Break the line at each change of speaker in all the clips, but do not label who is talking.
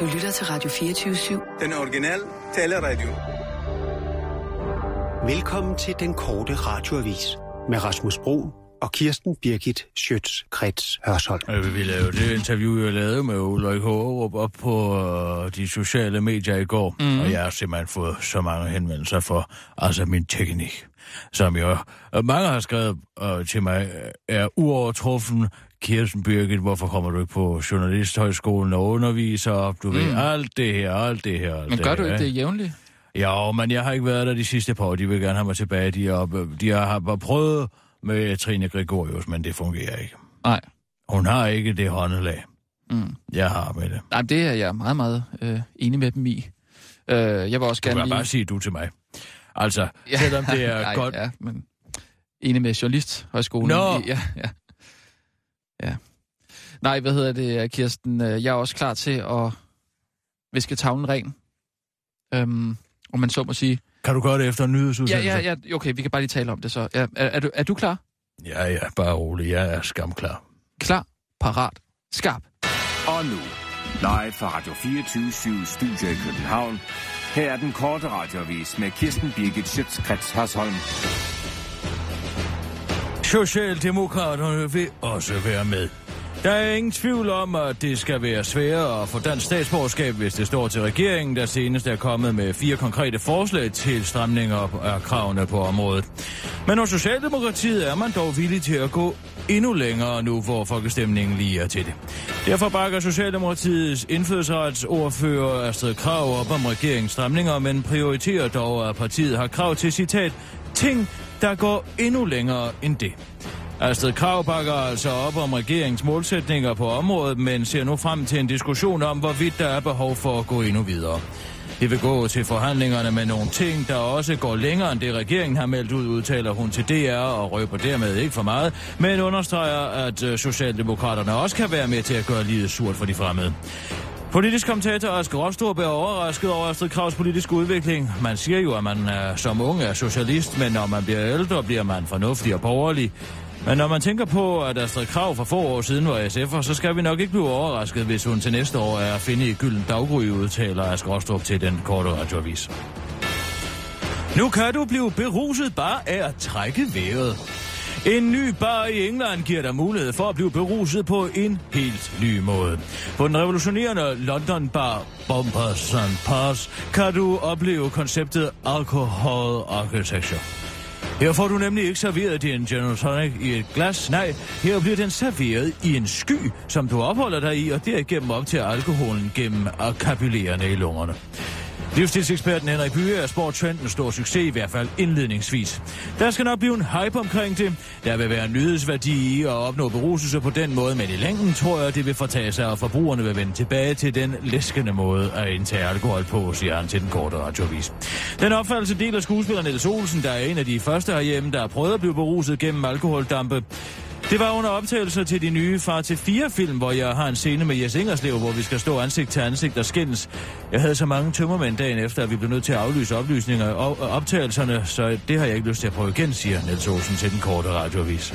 Du lytter til Radio 24-7.
Den originale taleradio.
Velkommen til den korte radioavis med Rasmus Bro og Kirsten Birgit Schøtz-Krets Hørsholm.
Øh, Vi lavede det interview, jeg lavede med Ulrik Hågerup op på øh, de sociale medier i går, mm. og jeg har simpelthen fået så mange henvendelser for altså min teknik, som jo øh, mange har skrevet øh, til mig, øh, er uovertruffen. Kirsten Birgit, hvorfor kommer du ikke på Journalisthøjskolen og underviser? Du mm. ved alt det her, alt det her. Alt
Men gør
det
du ikke det jævnligt?
Ja, men jeg har ikke været der de sidste par år. De vil gerne have mig tilbage. De har, de har bare prøvet med Trine Gregorius, men det fungerer ikke.
Nej.
Hun har ikke det håndelag,
Mm.
jeg har med det.
Nej, det er jeg meget, meget øh, enig med dem i. Øh, jeg vil også
Du
gerne
kan
lige...
bare sige du til mig. Altså, selvom det er
Nej,
godt...
Ja, men enig med journalisthøjskolen.
Nå.
Ja, ja. Ja. Nej, hvad hedder det, Kirsten? Øh, Jeg er også klar til at viske tavlen ren. Øhm, om man så må sige.
Kan du gøre det efter en
Ja,
nyhedsudsendelse?
ja, ja, okay, vi kan bare lige tale om det så. Ja, er, er, du, er du klar?
ja, ja, bare rolig. Jeg er skamklar.
Klar, parat, skarp.
Og nu, live fra Radio 24 Studio i København. Her er den korte radiovis med Kirsten Birgit Schøtzgrads Hasholm.
Socialdemokraterne vil også være med. Der er ingen tvivl om, at det skal være sværere at få dansk statsborgerskab, hvis det står til regeringen, der senest er kommet med fire konkrete forslag til stramninger af kravene på området. Men hos Socialdemokratiet er man dog villig til at gå endnu længere nu, hvor folkestemningen lige er til det. Derfor bakker Socialdemokratiets indfødsretsordfører Astrid Krav op om regeringens stramninger, men prioriterer dog, at partiet har krav til citat ting, der går endnu længere end det. Astrid Krav bakker altså op om regeringens målsætninger på området, men ser nu frem til en diskussion om, hvorvidt der er behov for at gå endnu videre. Det vil gå til forhandlingerne med nogle ting, der også går længere end det regeringen har meldt ud, udtaler hun til DR og røber dermed ikke for meget, men understreger, at øh, Socialdemokraterne også kan være med til at gøre livet surt for de fremmede. Politisk kommentator Asger Rostrup er overrasket over Astrid Kravs politiske udvikling. Man siger jo, at man er, som ung er socialist, men når man bliver ældre, bliver man fornuftig og borgerlig. Men når man tænker på, at Astrid Krav for få år siden var SF'er, så skal vi nok ikke blive overrasket, hvis hun til næste år er at finde i gylden daggry, udtaler Asger Rostrup til den korte radioavis. Nu kan du blive beruset bare af at trække vejret. En ny bar i England giver dig mulighed for at blive beruset på en helt ny måde. På den revolutionerende London bar Bumpers and Pass kan du opleve konceptet Alcohol Architecture. Her får du nemlig ikke serveret din gin tonic i et glas. Nej, her bliver den serveret i en sky, som du opholder dig i, og derigennem op til alkoholen gennem akapulerende i lungerne. Livsstilseksperten Henrik Byge er sporttrenden en stor succes, i hvert fald indledningsvis. Der skal nok blive en hype omkring det. Der vil være nyhedsværdi i at opnå beruselse på den måde, men i længden tror jeg, det vil fortage sig, og forbrugerne vil vende tilbage til den læskende måde at indtage alkohol på, siger han til den korte radiovis. Den opfattelse deler skuespiller Niels Olsen, der er en af de første herhjemme, der har prøvet at blive beruset gennem alkoholdampe. Det var under optagelser til de nye Far til 4 film, hvor jeg har en scene med Jes Ingerslev, hvor vi skal stå ansigt til ansigt og skændes. Jeg havde så mange tømmermænd dagen efter, at vi blev nødt til at aflyse oplysninger og og optagelserne, så det har jeg ikke lyst til at prøve igen, siger Niels Olsen til den korte radioavis.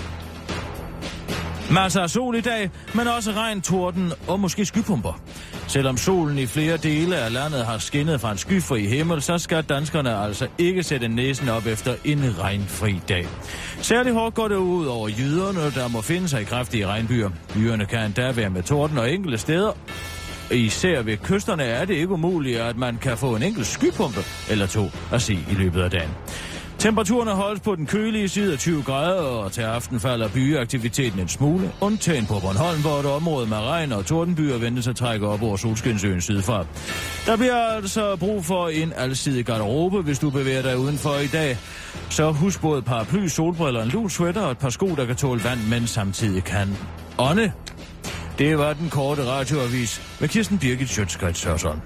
Masser af altså, sol i dag, men også regn, torden og måske skypumper. Selvom solen i flere dele af landet har skinnet fra en skyfri himmel, så skal danskerne altså ikke sætte næsen op efter en regnfri dag. Særligt hårdt går det ud over jyderne, der må finde sig i kraftige regnbyer. Byerne kan endda være med torden og enkelte steder. Især ved kysterne er det ikke umuligt, at man kan få en enkelt skypumpe eller to at se i løbet af dagen. Temperaturen holdes på den kølige side af 20 grader, og til aften falder byaktiviteten en smule, undtagen på Bornholm, hvor et område med regn og tordenbyer ventes at trække op over Solskinsøen sydfra. Der bliver altså brug for en alsidig garderobe, hvis du bevæger dig udenfor i dag. Så husk både paraply, solbriller, en lun sweater og et par sko, der kan tåle vand, men samtidig kan ånde. Det var den korte radioavis med Kirsten Birgit Sjøtskrets Sørsson.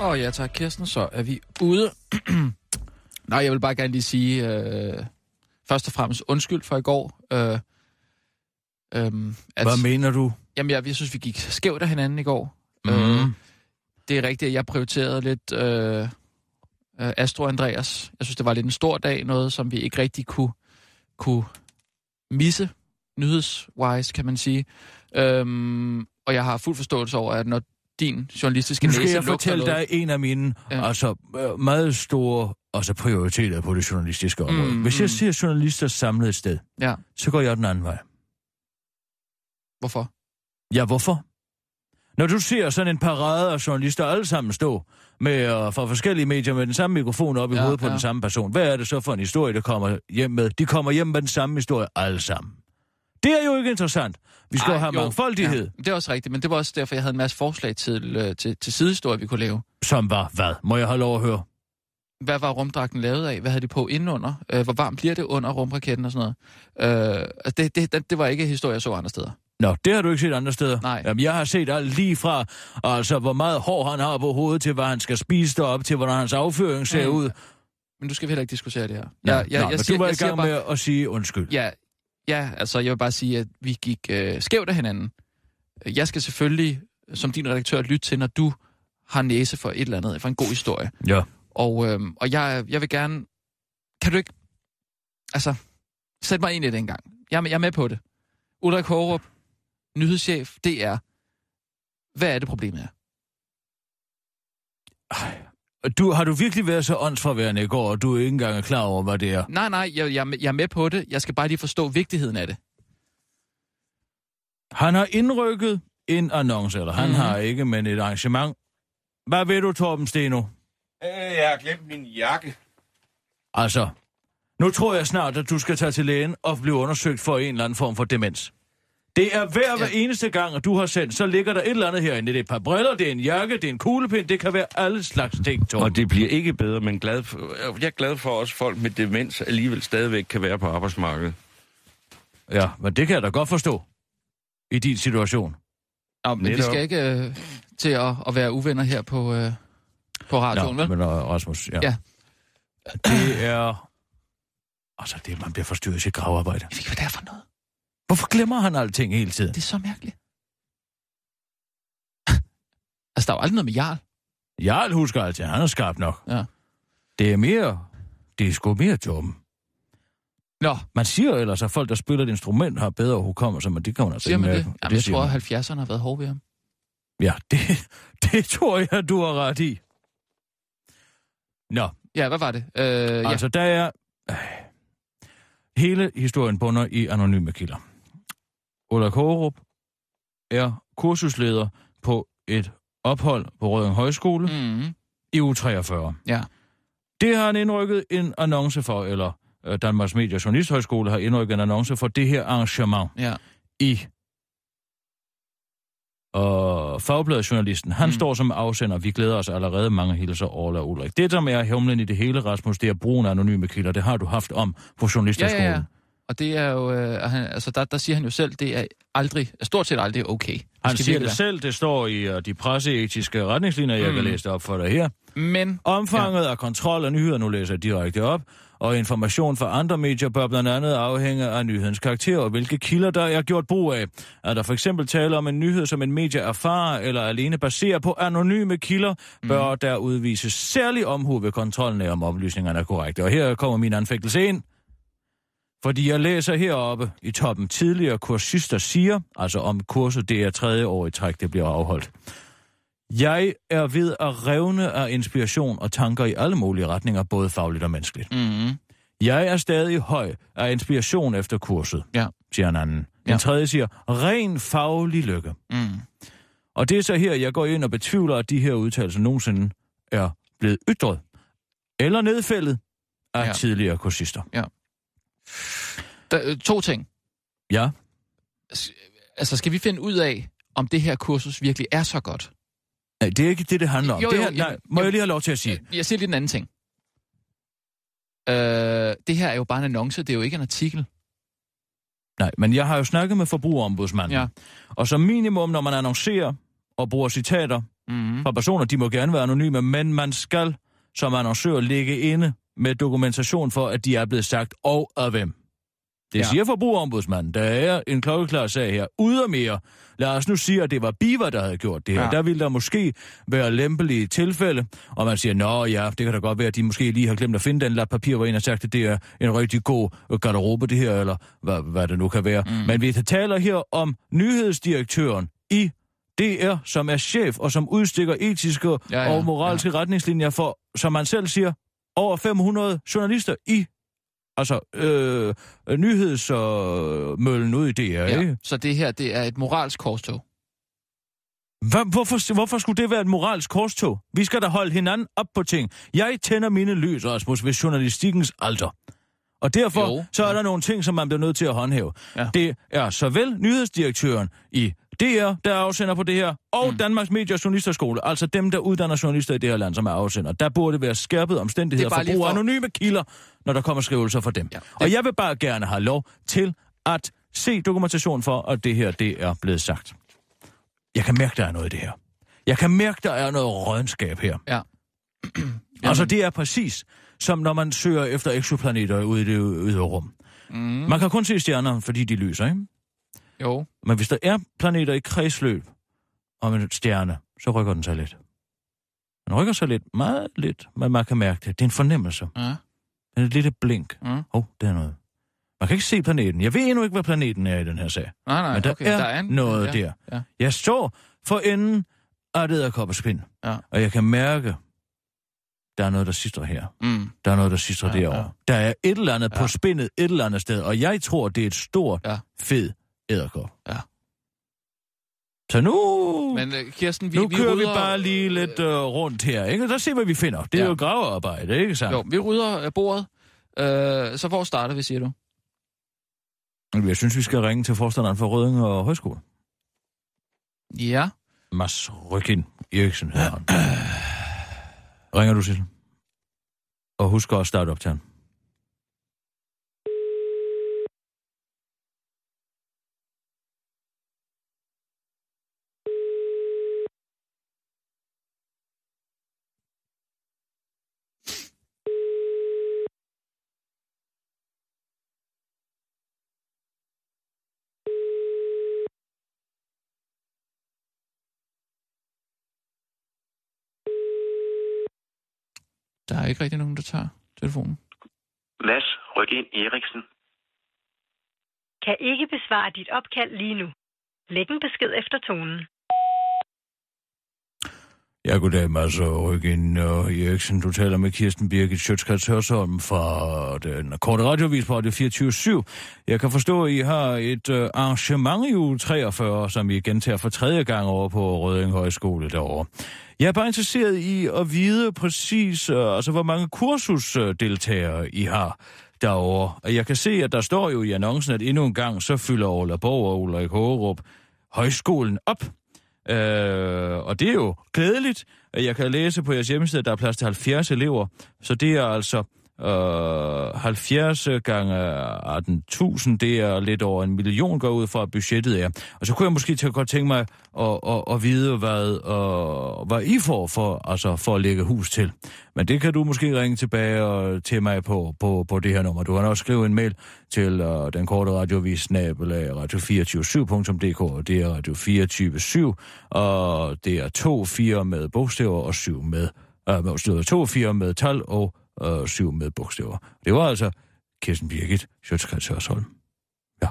Åh oh, ja, tak Kirsten, så er vi ude. Nej, jeg vil bare gerne lige sige, øh, først og fremmest undskyld for i går. Øh, øhm, at,
Hvad mener du?
Jamen, jeg, jeg synes, vi gik skævt af hinanden i går.
Mm.
Øh, det er rigtigt, at jeg prioriterede lidt... Øh, øh, Astro Andreas. Jeg synes, det var lidt en stor dag, noget som vi ikke rigtig kunne, kunne misse, nyhedswise, kan man sige. Øhm, og jeg har fuld forståelse over, at når din journalistiske
Nu skal
næse
jeg fortælle dig en af mine
Ja.
altså, øh, meget store altså, prioriteter på det journalistiske område.
Mm,
Hvis
mm.
jeg ser journalister samlet et sted,
Ja,
så går jeg den anden vej.
hvorfor?
Ja, hvorfor? Når du ser sådan en parade af journalister alle sammen stå med, uh, fra forskellige medier med den samme mikrofon op i
Ja,
hovedet på
ja.
den samme person, hvad er det så for en historie, der kommer hjem med? De kommer hjem med den samme historie alle sammen. Det er jo ikke interessant. Vi skal
Ej,
have
jo,
mangfoldighed,
Ja, det er også rigtigt, men det var også derfor, jeg havde en masse forslag til, øh, til, til sidehistorie, vi kunne lave.
som var hvad? Må jeg have lov at høre?
Hvad var rumdragten lavet af? Hvad havde de på indenunder? Øh, hvor varmt bliver det under rumraketten og sådan noget? Øh, altså, det, det, det, var ikke historie, jeg så andre steder.
Nå, det har du ikke set andre steder.
Nej.
Jamen, jeg har set alt lige fra, altså, hvor meget hår han har på hovedet, til hvad han skal spise derop, til hvordan hans afføring ser
Mm.
ud.
Men du skal vi heller ikke diskutere det her.
Ja,
Jeg, jeg,
Nå,
jeg,
men
siger,
du var
jeg
i gang
bare,
med at sige undskyld.
Ja, ja, altså jeg vil bare sige, at vi gik øh, skævt af hinanden. Jeg skal selvfølgelig, som din redaktør, lytte til, når du har næse for et eller andet, for en god historie.
Ja.
Og, øh, og jeg, jeg vil gerne... Kan du ikke... Altså, sæt mig ind i det en gang. Jeg, er med- jeg er med på det. Ulrik Hårup, nyhedschef, DR. Hvad er det problemet er?
Du, har du virkelig været så åndsforværende i går, og du ikke engang er klar over, hvad det er?
Nej, nej, jeg, jeg, er med- jeg er med på det. Jeg skal bare lige forstå vigtigheden af det.
Han har indrykket en annonce, eller han mm-hmm. har ikke, men et arrangement. Hvad ved du, Torben Steno?
Øh, jeg har glemt min jakke.
Altså, nu tror jeg snart, at du skal tage til lægen og blive undersøgt for en eller anden form for demens. Det er hver, hver eneste gang, at du har sendt, så ligger der et eller andet herinde. Det er et par briller, det er en jakke, det er en kuglepind, det kan være alle slags ting, Torben.
Og det bliver ikke bedre, men glad for, jeg er glad for, at også folk med demens alligevel stadigvæk kan være på arbejdsmarkedet.
Ja, men det kan jeg da godt forstå. I din situation.
Nå, men vi
Netop.
skal ikke øh, til at, at være uvenner her på, øh, på radioen,
Nå,
vel?
men uh, Rasmus, ja.
Ja.
Det er... Altså, det, man bliver forstyrret i sit gravarbejde.
Jeg ved ikke, hvad det er for noget.
Hvorfor glemmer han alting hele tiden?
Det er så mærkeligt. altså, der er jo aldrig noget med Jarl.
Jarl husker altid, han er skarp nok.
Ja.
Det er mere... Det er sgu mere Torben.
Nå,
Man siger ellers, at folk, der spiller et instrument, har bedre hukommelse, men det kan man altså
siger
ikke
man det? Jamen, jeg
siger
tror, at 70'erne har været hårde ved ham.
Ja, det, det tror jeg, du har ret i. Nå,
Ja, hvad var det? Øh, ja.
altså der er... Øh, hele historien bunder i anonyme kilder. Ulla Kårup er kursusleder på et ophold på Røding Højskole mm. I uge 43.
ja.
Det har han indrykket en annonce for, eller øh, Danmarks Medie- og Journalisthøjskole har indrykket en annonce for det her arrangement
ja.
i og Fagbladet-journalisten, han
Mm.
står som afsender. Vi glæder os allerede mange hilser, Orla Ulrik. Det, som er humlen i det hele, Rasmus, det er brugen af anonyme kilder. Det har du haft om på
Ja,
journalisterskolen.
ja, ja. Og det er jo, øh, han, altså der, der siger han jo selv, det er aldrig, stort set aldrig okay. Det
Han siger det selv, det står i uh, de presseetiske retningslinjer, jeg
Mm.
kan læse op for dig her.
Men,
Omfanget ja. af kontrol af nyheder, nu læser jeg direkte op, og information fra andre medier bør blandt andet afhænge af nyhedens karakter og hvilke kilder der er gjort brug af. Er der for eksempel tale om en nyhed, som en medie erfarer eller alene baserer på anonyme kilder, bør der udvises særlig omhu ved kontrollen af, om oplysningerne er korrekte. Og her kommer min anfægtelse ind. Fordi jeg læser heroppe i toppen tidligere kursister siger, altså om kurset det er tredje år i træk, det bliver afholdt. Jeg er ved at revne af inspiration og tanker i alle mulige retninger, både fagligt og menneskeligt.
mm,
Jeg er stadig høj af inspiration efter kurset,
Ja.
siger en anden. Den
Ja.
tredje siger, ren faglig lykke.
mm.
Og det er så her, jeg går ind og betvivler, at de her udtalelser nogensinde er blevet ytret eller nedfældet af
Ja.
ja. tidligere kursister.
Der, øh, to ting.
Ja,
Altså, skal vi finde ud af, om det her kursus virkelig er så godt?
Nej, det er ikke det, det handler om.
Jo,
det
jo,
her, nej, må
jo.
jeg lige have lov til at sige?
Jeg, jeg siger lige en anden ting. Øh, det her er jo bare en annonce, det er jo ikke en artikel.
Nej, men jeg har jo snakket med forbrugerombudsmanden.
Ja.
Og som minimum, når man annoncerer og bruger citater
Mm.
fra personer, de må gerne være anonyme, men man skal som annoncør ligge inde med dokumentation for, at de er blevet sagt, og af hvem. Det
Ja.
siger forbrugerombudsmanden. Der er en klokkeklar sag her. Ydermere, lad os nu sige, at det var Biver, der havde gjort det her.
Ja.
Der ville der måske være lempelige tilfælde, og man siger, nå ja, det kan da godt være, at de måske lige har glemt at finde den lap papir, hvor en har sagt, at det er en rigtig god garderobe, det her, eller hvad, hvad det nu kan være. Mm. Men vi taler her om nyhedsdirektøren i DR, som er chef og som udstikker etiske
ja,
ja, og moralske ja. retningslinjer for, som man selv siger, over 500 journalister i altså øh, nyhedsmøllen ud i DR, ja. Ikke?
Så det her, det er et moralsk korstog.
Hvad, hvorfor, hvorfor skulle det være et moralsk korstog? Vi skal da holde hinanden op på ting. Jeg tænder mine lys, Rasmus, ved journalistikkens alter. Og derfor
jo,
så er
ja.
der nogle ting, som man bliver nødt til at håndhæve.
Ja.
Det er såvel nyhedsdirektøren i DR, der er afsender på det her, og mm. Danmarks Medie- og Journalisterskole, altså dem, der uddanner journalister i det her land, som er afsender. Der burde være skærpet omstændigheder
er
for brug af
for-
anonyme kilder, når der kommer skrivelser fra dem.
Ja,
Ja,
det-
Og jeg vil bare gerne have lov til at se dokumentation for, at det her, det er blevet sagt. Jeg kan mærke, der er noget i det her. Jeg kan mærke, der er noget rådenskab her.
Ja.
Altså, det er præcis som når man søger efter eksoplaneter ude i det ydre rum.
Mm.
Man kan kun se stjerner, fordi de lyser, ikke?
Jo.
Men hvis der er planeter i kredsløb om en stjerne, så rykker den sig lidt. Den rykker sig lidt, meget lidt, men man kan mærke det. Det er en fornemmelse.
Ja.
Den er et lille blink. Åh, oh, det er noget. Man kan ikke se planeten. Jeg ved endnu ikke, hvad planeten er i den her sag.
Nej, nej,
Men der,
okay.
er,
der er en,
noget
ja,
der.
Ja.
Jeg står for enden af det æderkopperspind,
Ja.
og jeg kan mærke, der er noget, der sidder her.
Mm.
Der er noget, der sidder
Ja,
ja, derovre.
ja.
Ja. Der er et eller andet
Ja.
ja. på spindet et eller andet sted, og jeg tror, det er et stort,
Ja.
ja. fed æderkop.
Ja.
Så nu,
Men uh, Kirsten, vi,
nu
vi
kører vi
rydder,
bare lige lidt uh, rundt her, ikke? Og der ser, hvad vi finder. Det er
Ja.
jo gravearbejde, ikke sandt?
Jo, vi rydder uh, bordet. Uh, så hvor starter vi, siger du?
Jeg synes, vi skal ringe til forstanderen for Røding og Højskole.
Ja.
Mads Rykin Eriksen hedder han. Ringer du, Sissel? Og husk at starte op til han.
Der er ikke rigtig nogen, der tager telefonen.
Mads Ryggen Eriksen.
Kan ikke besvare dit opkald lige nu. Læg en besked efter tonen.
Ja, goddag, Mads Rykken og Eriksen. Du taler med Kirsten Birgit Sjøtskrets Hørsholm fra den korte radiovis på Radio 24 Jeg kan forstå, at I har et øh, arrangement i uge 43, som I gentager for tredje gang over på Rødding Højskole derovre. Jeg er bare interesseret i at vide præcis, øh, altså hvor mange kursusdeltagere øh, I har derovre. Og jeg kan se, at der står jo i annoncen, at endnu en gang, så fylder Ola Borg og Ulrik Hågerup højskolen op. Øh, og det er jo glædeligt. Jeg kan læse på jeres hjemmeside, at der er plads til 70 elever. Så det er altså øh, 70 gange 18.000. Det er lidt over en million, går ud fra, at budgettet er. Og så kunne jeg måske til godt tænke mig at, at, at vide, hvad, uh, hvad I får for, altså for at lægge hus til. Men det kan du måske ringe tilbage og, til mig på, på, på det her nummer. Du kan også skrive en mail til uh, den korte radiovis øh, radio247.dk, og det er radio247, og det er to fire med bogstaver og 7 med, uh, med to fire med tal og uh, syv med bogstaver. Det var altså Kirsten Birgit, Sjøtskrets Hørsholm. Ja.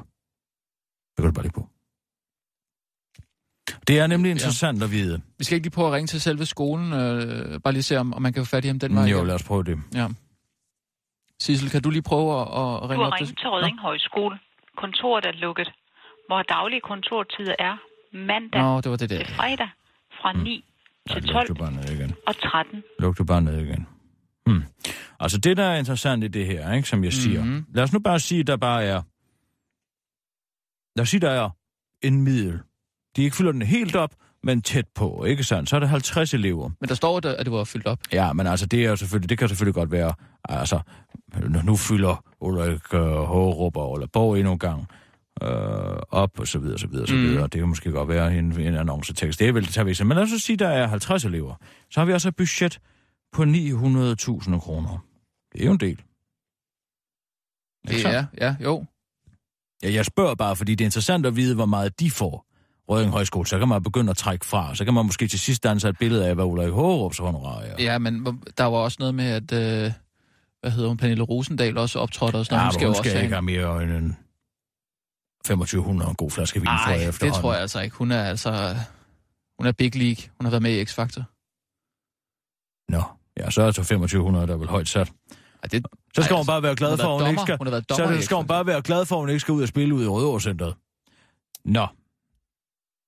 Det kan du bare lige på. Det er nemlig interessant ja. at vide.
Vi skal ikke lige prøve at ringe til selve skolen, øh, bare lige se, om, om man kan få fat i ham den vej.
Jo, lad os prøve det.
Ja. Sissel, kan du lige prøve at, at
Du
ringe
har
op
ringet til Rødding Højskole. Kontoret er lukket. Hvor daglige kontortider er mandag
Nå, det var det der.
til fredag fra 9
Ja,
til
luk
12
du bare ned igen.
og 13.
Luk du bare ned igen. Hmm. Altså det, der er interessant i det her, ikke, som jeg siger.
Mhm.
Lad os nu bare sige, der bare er... Lad os sige, der er en middel. De ikke fylder den helt op, men tæt på, ikke sandt? Så er der 50 elever.
Men der står, at at det var fyldt op.
Ja, men altså, det, er selvfølgelig, det kan selvfølgelig godt være, altså, nu- nu fylder Ulrik øh, Hågerup og Ulla Borg endnu en gang øh, op, og så videre, så videre, så
Mm.
videre. Det kan måske godt være en, en annoncetekst. Det er vel det tager vi ikke. Men lad os så sige, der er 50 elever. Så har vi altså et budget på 900.000 kroner. Det er jo en del.
Det
sandt?
er, ja, jo.
Ja, jeg spørger bare, fordi det er interessant at vide, hvor meget de får. Røding Højskole, så kan man begynde at trække fra. Så kan man måske til sidst danse et billede af, hvad Ulrik Hårups honorar er.
Ja, men der var også noget med, at... Øh, hvad hedder hun? Pernille Rosendal også optrådte og sådan
Ja,
noget.
hun skal, hun skal
også
ikke have mere end 2500 og en god flaske vin, tror
Nej,
jeg
det tror jeg altså ikke. Hun er altså... Hun er big league. Hun har været med i X-Factor.
Nå, ja, så er det 2500, der er vel højt sat.
Ej, det,
Så skal
Ej,
hun bare være glad
hun har
for, at hun ikke
dommer.
skal...
Hun
så
dommer i
skal hun bare være glad for, at hun ikke skal ud og spille ud i Rødovrecenteret. Nå.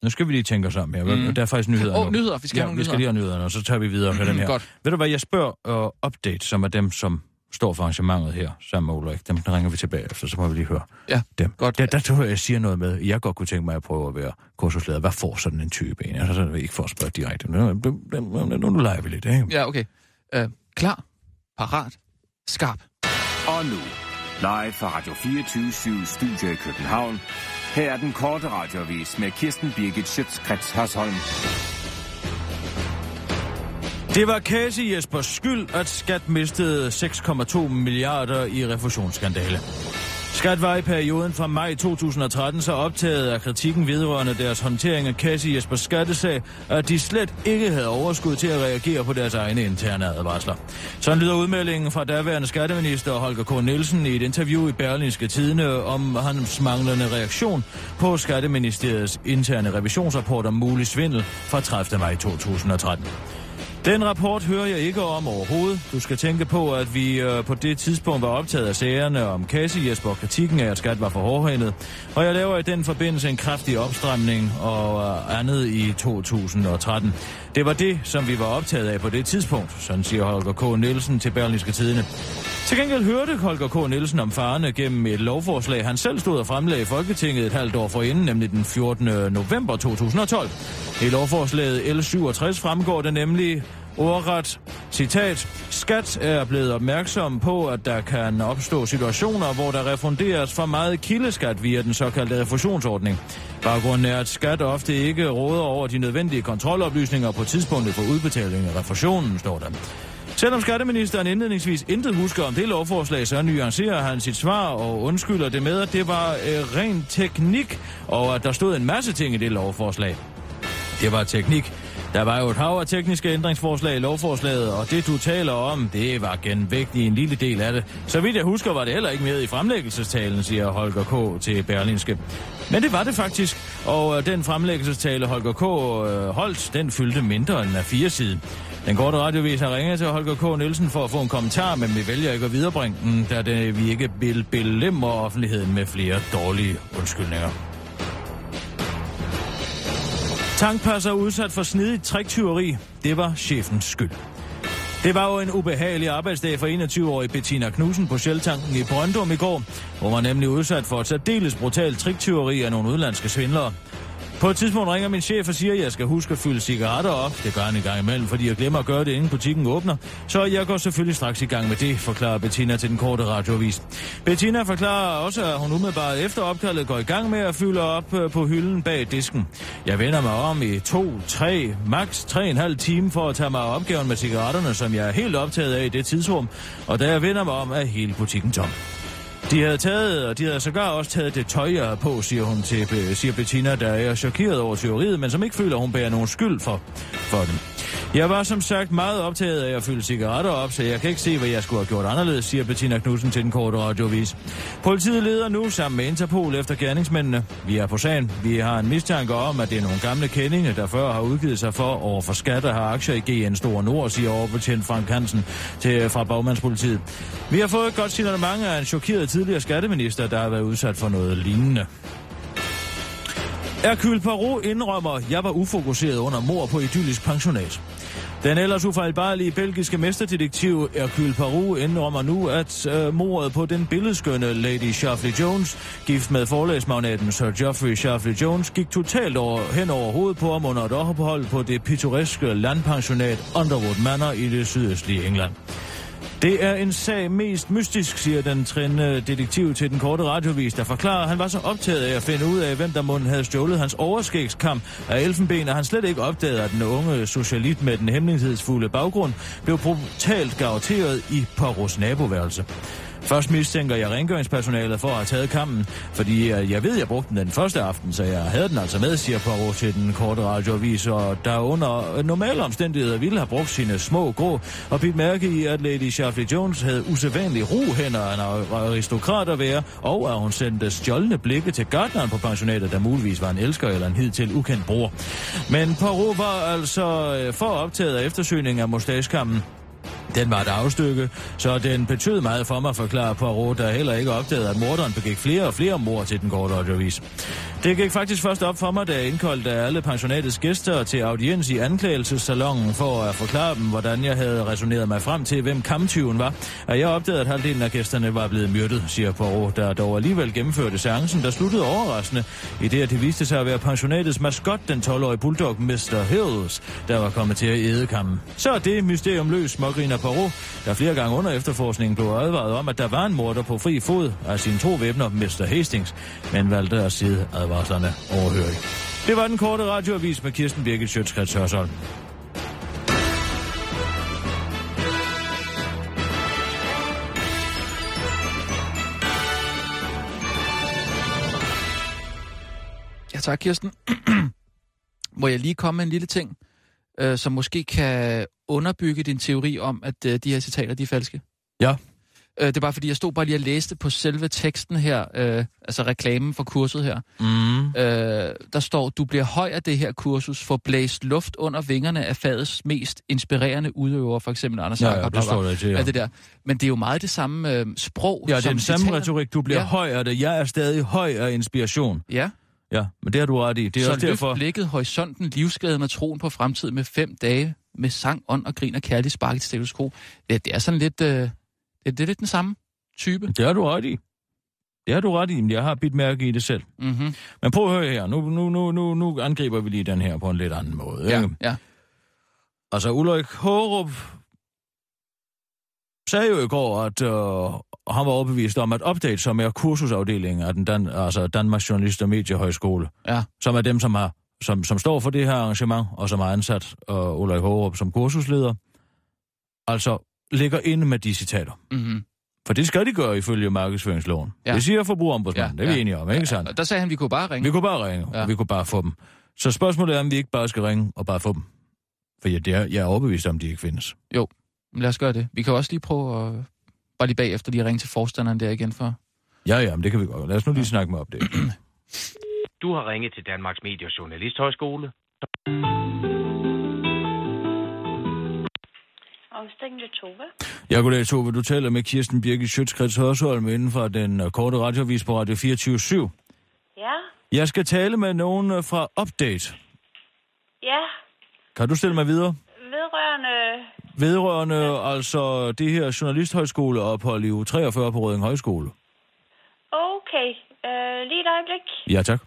Nu skal vi lige tænke os om her.
Mm.
Mm. Der er faktisk nyheder
Åh,
nu.
nyheder. Vi skal
ja,
have nogle
vi skal lige have nyhederne, og så tager vi videre med den her.
Godt.
Ved du hvad, jeg spørger uh, Update, som er dem, som står for arrangementet her, sammen med Ulrik. Dem ringer vi tilbage efter, så må vi lige høre
Ja,
dem.
godt.
Der, der tror jeg, jeg siger noget med, jeg godt kunne tænke mig at prøve at være kursusleder. Hvad får sådan en type en? Altså, så er det ikke for at spørge direkte. Nu, nu, nu, nu leger vi lidt, ikke?
Ja, okay. Øh, klar, parat, skarp.
Og nu, live fra Radio 24 Studio i København. Her er den korte radiovis med Kirsten Birgit Schøtzgrads Hasholm.
Det var Casey Jespers skyld, at Skat mistede 6,2 milliarder i refusionsskandale. Skat var i perioden fra maj 2013 så optaget af kritikken vedrørende deres håndtering af Kasse Jespers skattesag, at de slet ikke havde overskud til at reagere på deres egne interne advarsler. Sådan lyder udmeldingen fra daværende skatteminister Holger K. Nielsen i et interview i Berlinske Tidene om hans manglende reaktion på Skatteministeriets interne revisionsrapport om mulig svindel fra 30. maj 2013. Den rapport hører jeg ikke om overhovedet. Du skal tænke på, at vi øh, på det tidspunkt var optaget af sagerne om Kasse Jesper og kritikken af, at skat var for hårdhændet. Og jeg laver i den forbindelse en kraftig opstramning og øh, andet i 2013. Det var det, som vi var optaget af på det tidspunkt, sådan siger Holger K. Nielsen til Berlingske Tidene. Til gengæld hørte Holger K. Nielsen om farerne gennem et lovforslag, han selv stod og fremlagde i Folketinget et halvt år forinden, nemlig den 14. november 2012. I lovforslaget L67 fremgår det nemlig ordret, citat, Skat er blevet opmærksom på, at der kan opstå situationer, hvor der refunderes for meget kildeskat via den såkaldte refusionsordning. Baggrunden er, at Skat ofte ikke råder over de nødvendige kontroloplysninger på tidspunktet for udbetaling af refusionen, står der. Selvom skatteministeren indledningsvis intet husker om det lovforslag, så nuancerer han sit svar og undskylder det med, at det var øh, ren teknik, og at der stod en masse ting i det lovforslag. Det var teknik. Der var jo et hav af tekniske ændringsforslag i lovforslaget, og det du taler om, det var genvægtigt en lille del af det. Så vidt jeg husker, var det heller ikke med i fremlæggelsestalen, siger Holger K. til Berlinske. Men det var det faktisk, og øh, den fremlæggelsestale Holger K. Øh, holdt, den fyldte mindre end af fire side. Den korte radiovis har ringet til Holger K. Nielsen for at få en kommentar, men vi vælger ikke at viderebringe den, da det, vi ikke vil belemre offentligheden med flere dårlige undskyldninger. Tankpasser udsat for snedigt triktyveri. Det var chefens skyld. Det var jo en ubehagelig arbejdsdag for 21-årige Bettina Knudsen på Shell-tanken i Brøndum i går, hvor man nemlig udsat for et særdeles brutalt triktyveri af nogle udlandske svindlere. På et tidspunkt ringer min chef og siger, at jeg skal huske at fylde cigaretter op. Det gør han en gang imellem, fordi jeg glemmer at gøre det, inden butikken åbner. Så jeg går selvfølgelig straks i gang med det, forklarer Bettina til den korte radiovis. Bettina forklarer også, at hun umiddelbart efter opkaldet går i gang med at fylde op øh, på hylden bag disken. Jeg vender mig om i to, tre, maks tre en halv time for at tage mig af opgaven med cigaretterne, som jeg er helt optaget af i det tidsrum. Og da jeg vender mig om, er hele butikken tom. De havde taget, og de havde sågar også taget det tøj, jeg på, siger hun til, øh, siger Bettina, der er chokeret over teoriet, men som ikke føler, hun bærer nogen skyld for, for den. Jeg var som sagt meget optaget af at fylde cigaretter op, så jeg kan ikke se, hvad jeg skulle have gjort anderledes, siger Bettina Knudsen til den korte radiovis. Politiet leder nu sammen med Interpol efter gerningsmændene. Vi er på sagen. Vi har en mistanke om, at det er nogle gamle kendinge, der før har udgivet sig for over for skat og har aktier i GN Store Nord, siger overbetjent Frank Hansen til, fra Bagmandspolitiet. Vi har fået et godt signalement af en chokeret tidligere skatteminister, der har været udsat for noget lignende. Hercule Poirot indrømmer, jeg var ufokuseret under mor på idyllisk pensionat. Den ellers ufejlbarlige belgiske mesterdetektiv Hercule Poirot indrømmer nu, at øh, mordet på den billedskønne Lady Shafley Jones, gift med forlægsmagnaten Sir Geoffrey Shafley Jones, gik totalt over, hen over hovedet på ham under et ophold på det pittoreske landpensionat Underwood Manor i det sydøstlige England. Det er en sag mest mystisk, siger den trænende detektiv til den korte radiovis, der forklarer, at han var så optaget af at finde ud af, hvem der måtte havde stjålet hans overskægskamp af elfenben, at han slet ikke opdagede, at den unge socialit med den hemmelighedsfulde baggrund blev brutalt garanteret i Poros naboværelse. Først mistænker jeg rengøringspersonalet for at have taget kampen, fordi øh, jeg ved, jeg brugte den den første aften, så jeg havde den altså med, siger Poirot til den korte radioavis, og der under normale omstændigheder ville have brugt sine små grå, og bidt mærke i, at Lady Shafley Jones havde usædvanlig ro hænder af en aristokrat at være, og at hun sendte stjålne blikke til gardneren på pensionatet, der muligvis var en elsker eller en hidtil ukendt bror. Men Poirot var altså øh, for optaget af eftersøgning af mustachekampen, den var et afstykke, så den betød meget for mig, forklarer Poirot, der heller ikke opdagede, at morderen begik flere og flere mord til den korte radiovis. Det gik faktisk først op for mig, da jeg indkaldte alle pensionatets gæster til audiens i anklagelsessalongen for at forklare dem, hvordan jeg havde resoneret mig frem til, hvem kamptyven var. Og jeg opdagede, at halvdelen af gæsterne var blevet myrdet, siger Poirot, der dog alligevel gennemførte seancen, der sluttede overraskende, i det, at det viste sig at være pensionatets maskot, den 12-årige bulldog Mr. Hills, der var kommet til at æde kampen. Så er det mysterium løs, smågriner Poirot, der flere gange under efterforskningen blev advaret om, at der var en morder på fri fod af sine to væbner, Mr. Hastings, men valgte at sidde advarslerne overhørig. Det var den korte radioavis med Kirsten Birgit Sjøtskrets Hørsholm.
Ja, tak, Kirsten. Må jeg lige komme med en lille ting, øh, som måske kan underbygge din teori om, at øh, de her citater, de er falske?
Ja.
Øh, det er bare fordi, jeg stod bare lige og læste på selve teksten her, øh, altså reklamen for kurset her.
Mm.
Øh, der står, du bliver høj af det her kursus, for blæst luft under vingerne af fadets mest inspirerende udøvere, for eksempel Anders
Ja,
Jacob,
ja, det står der til, ja.
det der. Men det er jo meget det samme øh, sprog,
Ja, det er den samme retorik. Du bliver
ja.
høj af det. Jeg er stadig høj af inspiration.
Ja,
Ja, men det har du ret i. Det er
så
også derfor...
blikket, horisonten, livsglæden og troen på fremtiden med fem dage med sang, ånd og grin og kærlig spark i status quo. Det, det er sådan lidt, øh, det, det er lidt den samme type.
Det har du ret i. Det har du ret i, men jeg har bidt mærke i det selv.
Mm-hmm.
Men prøv at høre her. Nu, nu, nu, nu, nu angriber vi lige den her på en lidt anden måde.
Ja,
ikke?
ja.
Altså, Ulrik Hårup sagde jo i går, at øh, han var overbevist om, at Update, som er kursusafdelingen af den Dan, altså Danmarks Journalist- og Mediehøjskole,
Ja.
som er dem, som, har, som, som står for det her arrangement, og som har ansat øh, Ulrik Hårup som kursusleder, altså ligger inde med de citater.
Mm-hmm.
For det skal de gøre ifølge markedsføringsloven.
Ja.
Ja. Det siger forbrugerombudsmanden, ja, det er vi
ja.
enige om, ikke sandt?
Og der sagde han, at vi kunne bare ringe.
Vi kunne bare ringe,
Ja.
ja. og vi kunne bare få dem. Så spørgsmålet er, om vi ikke bare skal ringe og bare få dem. For jeg, det er, jeg er overbevist om, de ikke findes.
Lad os gøre det. Vi kan også lige prøve at... Bare lige bagefter lige ringe til forstanderen der igen for...
Ja, ja, men det kan vi godt. Lad os nu lige snakke med op det.
Du har ringet til Danmarks Medie- og Journalisthøjskole.
Til Tove.
Jeg goddag, Tove. Du taler med Kirsten Birgit Sjøtskreds Hørsholm inden for den øh, korte radiovis på Radio 24
Ja,
Jeg skal tale med nogen øh, fra Update.
ja,
Kan du stille mig videre?
vedrørende...
Vedrørende altså det her journalisthøjskoleophold i u 43 på Røding Højskole.
Okay, øh, lige et øjeblik.
Ja, tak.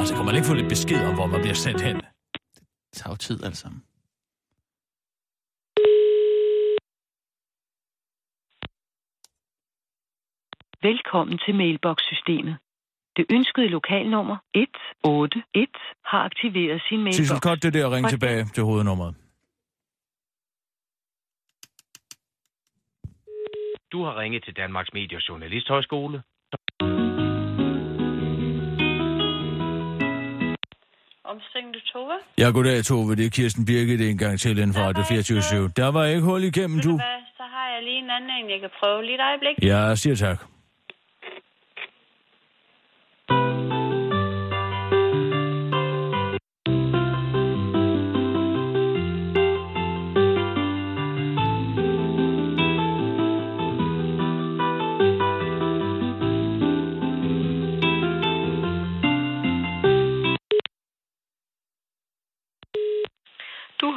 Altså, kan man ikke få lidt besked om, hvor man bliver sendt hen?
Det tager jo tid, altså.
Velkommen til mailbox-systemet. Det ønskede lokalnummer 181 har aktiveret sin mailbox.
Sissel, godt det der, ring
Hvordan-
tilbage til hovednummeret.
Du har ringet til Danmarks Medie- og Journalisthøjskole.
Tove.
Ja, goddag, Tove. Det er Kirsten Birgit en gang til inden for Radio 24 Der var ikke hul igennem,
du
du.
hvad, så har jeg lige en anden en, jeg kan prøve. Lige et øjeblik.
Ja, siger tak.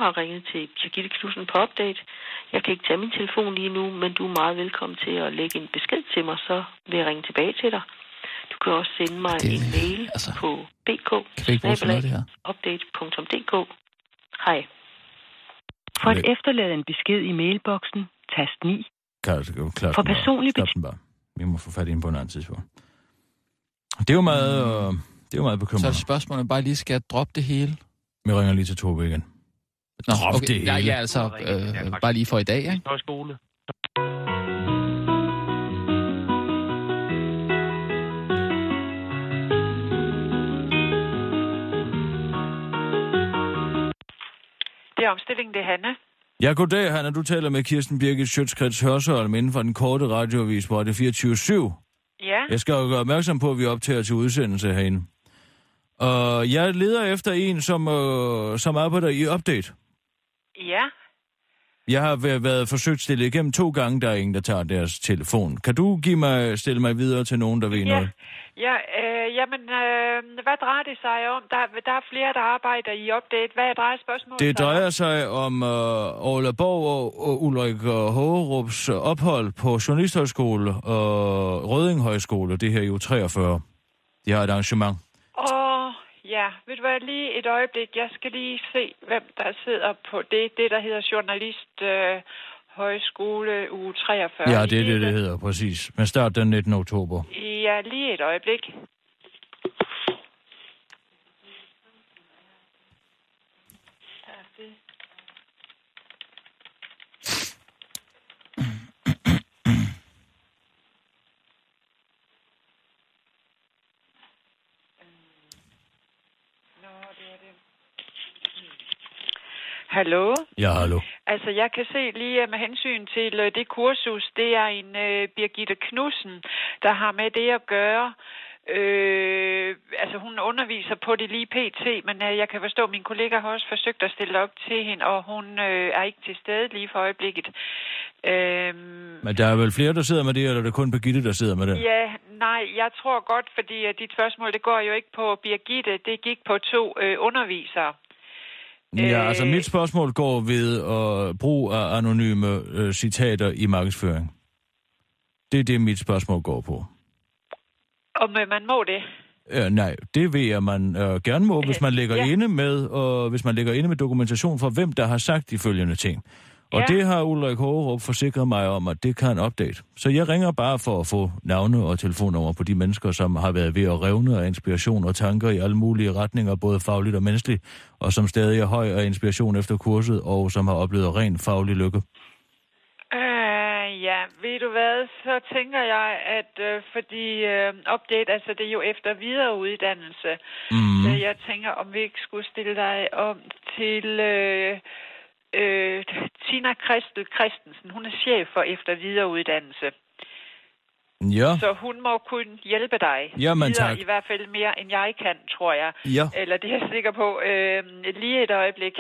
Har ringet til Birgitte Knudsen på Update. Jeg kan ikke tage min telefon lige nu, men du er meget velkommen til at lægge en besked til mig, så vil jeg ringe tilbage til dig. Du kan også sende mig
Det-
en mail
altså,
på bk
Kan vi ikke bruge til noget, det her?
update.dk. Hej.
For at efterlade en besked i mailboksen, tast 9.
Klart, klart,
For personlig
bare. Vi må få fat i den på en anden tidspunkt. Det er jo meget, øh, det er jo meget
Så
bekymrende.
spørgsmålet bare lige, skal jeg droppe det hele?
Vi ringer lige til Tobe igen.
Nå,
Drop
okay.
det hele.
Ja, ja, altså, øh, bare lige for i dag, ikke?
Højskole.
Det er omstillingen, det er Hanne.
Ja, goddag, Hanna. Du taler med Kirsten Birgit Sjøtskrets Hørsholm inden for den korte radioavis på det 24
Ja,
Jeg skal jo gøre opmærksom på, at vi optager til udsendelse herinde. Og jeg leder efter en, som, øh, som arbejder i Update.
Ja.
Jeg har været, forsøgt stillet igennem to gange, der er ingen, der tager deres telefon. Kan du give mig, stille mig videre til nogen, der ved
Ja,
noget?
ja øh, jamen, øh, hvad drejer det sig om? Der, der er flere, der arbejder i update. Hvad drejer spørgsmålet
Det drejer sig om øh, Orla Borg og, og Ulrik Hågerups ophold på Journalisthøjskole og Røding Højskole, det her er jo 43. De har et arrangement.
Åh, ja. Ved du hvad, lige et øjeblik. Jeg skal lige se, hvem der sidder på det. Det, der hedder Journalist øh, Højskole uge 43.
Ja, det er det, det hedder, præcis. Men start den 19. oktober.
Ja, lige et øjeblik. Hallo?
Ja, hallo.
Altså, jeg kan se lige øh, med hensyn til øh, det kursus, det er en øh, Birgitte Knudsen, der har med det at gøre. Øh, altså, hun underviser på det lige pt, men øh, jeg kan forstå, at min kollega har også forsøgt at stille op til hende, og hun øh, er ikke til stede lige for øjeblikket. Øh,
Men der er vel flere, der sidder med det, eller er det kun Birgitte, der sidder med det?
Ja, nej, jeg tror godt, fordi at dit spørgsmål, det går jo ikke på Birgitte, det gik på to øh, undervisere.
Ja, altså
Øh.
mit spørgsmål går ved at bruge af anonyme øh, citater i markedsføring. Det er det, mit spørgsmål går på.
Om øh, man må det.
Øh, nej, det ved jeg, man øh, gerne må, hvis man lægger
ja.
inde med, og hvis man lægger inde med dokumentation for, hvem der har sagt de følgende ting. Og
Ja.
det har Ulrik Hågerup forsikret mig om, at det kan en update. Så jeg ringer bare for at få navne og telefonnummer på de mennesker, som har været ved at revne af inspiration og tanker i alle mulige retninger, både fagligt og menneskeligt, og som stadig er høj af inspiration efter kurset, og som har oplevet ren faglig lykke.
Ja, ved du hvad, så tænker jeg, at øh, fordi øh, update, altså det er jo efter videreuddannelse,
Mhm.
så jeg tænker, om vi ikke skulle stille dig om til øh, øh, Tina Christel Christensen. Hun er chef for efter videreuddannelse.
Ja,
Så hun må kunne hjælpe dig.
Jamen,
videre,
tak.
I hvert fald mere, end jeg kan, tror jeg.
Ja.
Eller det er jeg sikker på. Øh, lige et øjeblik.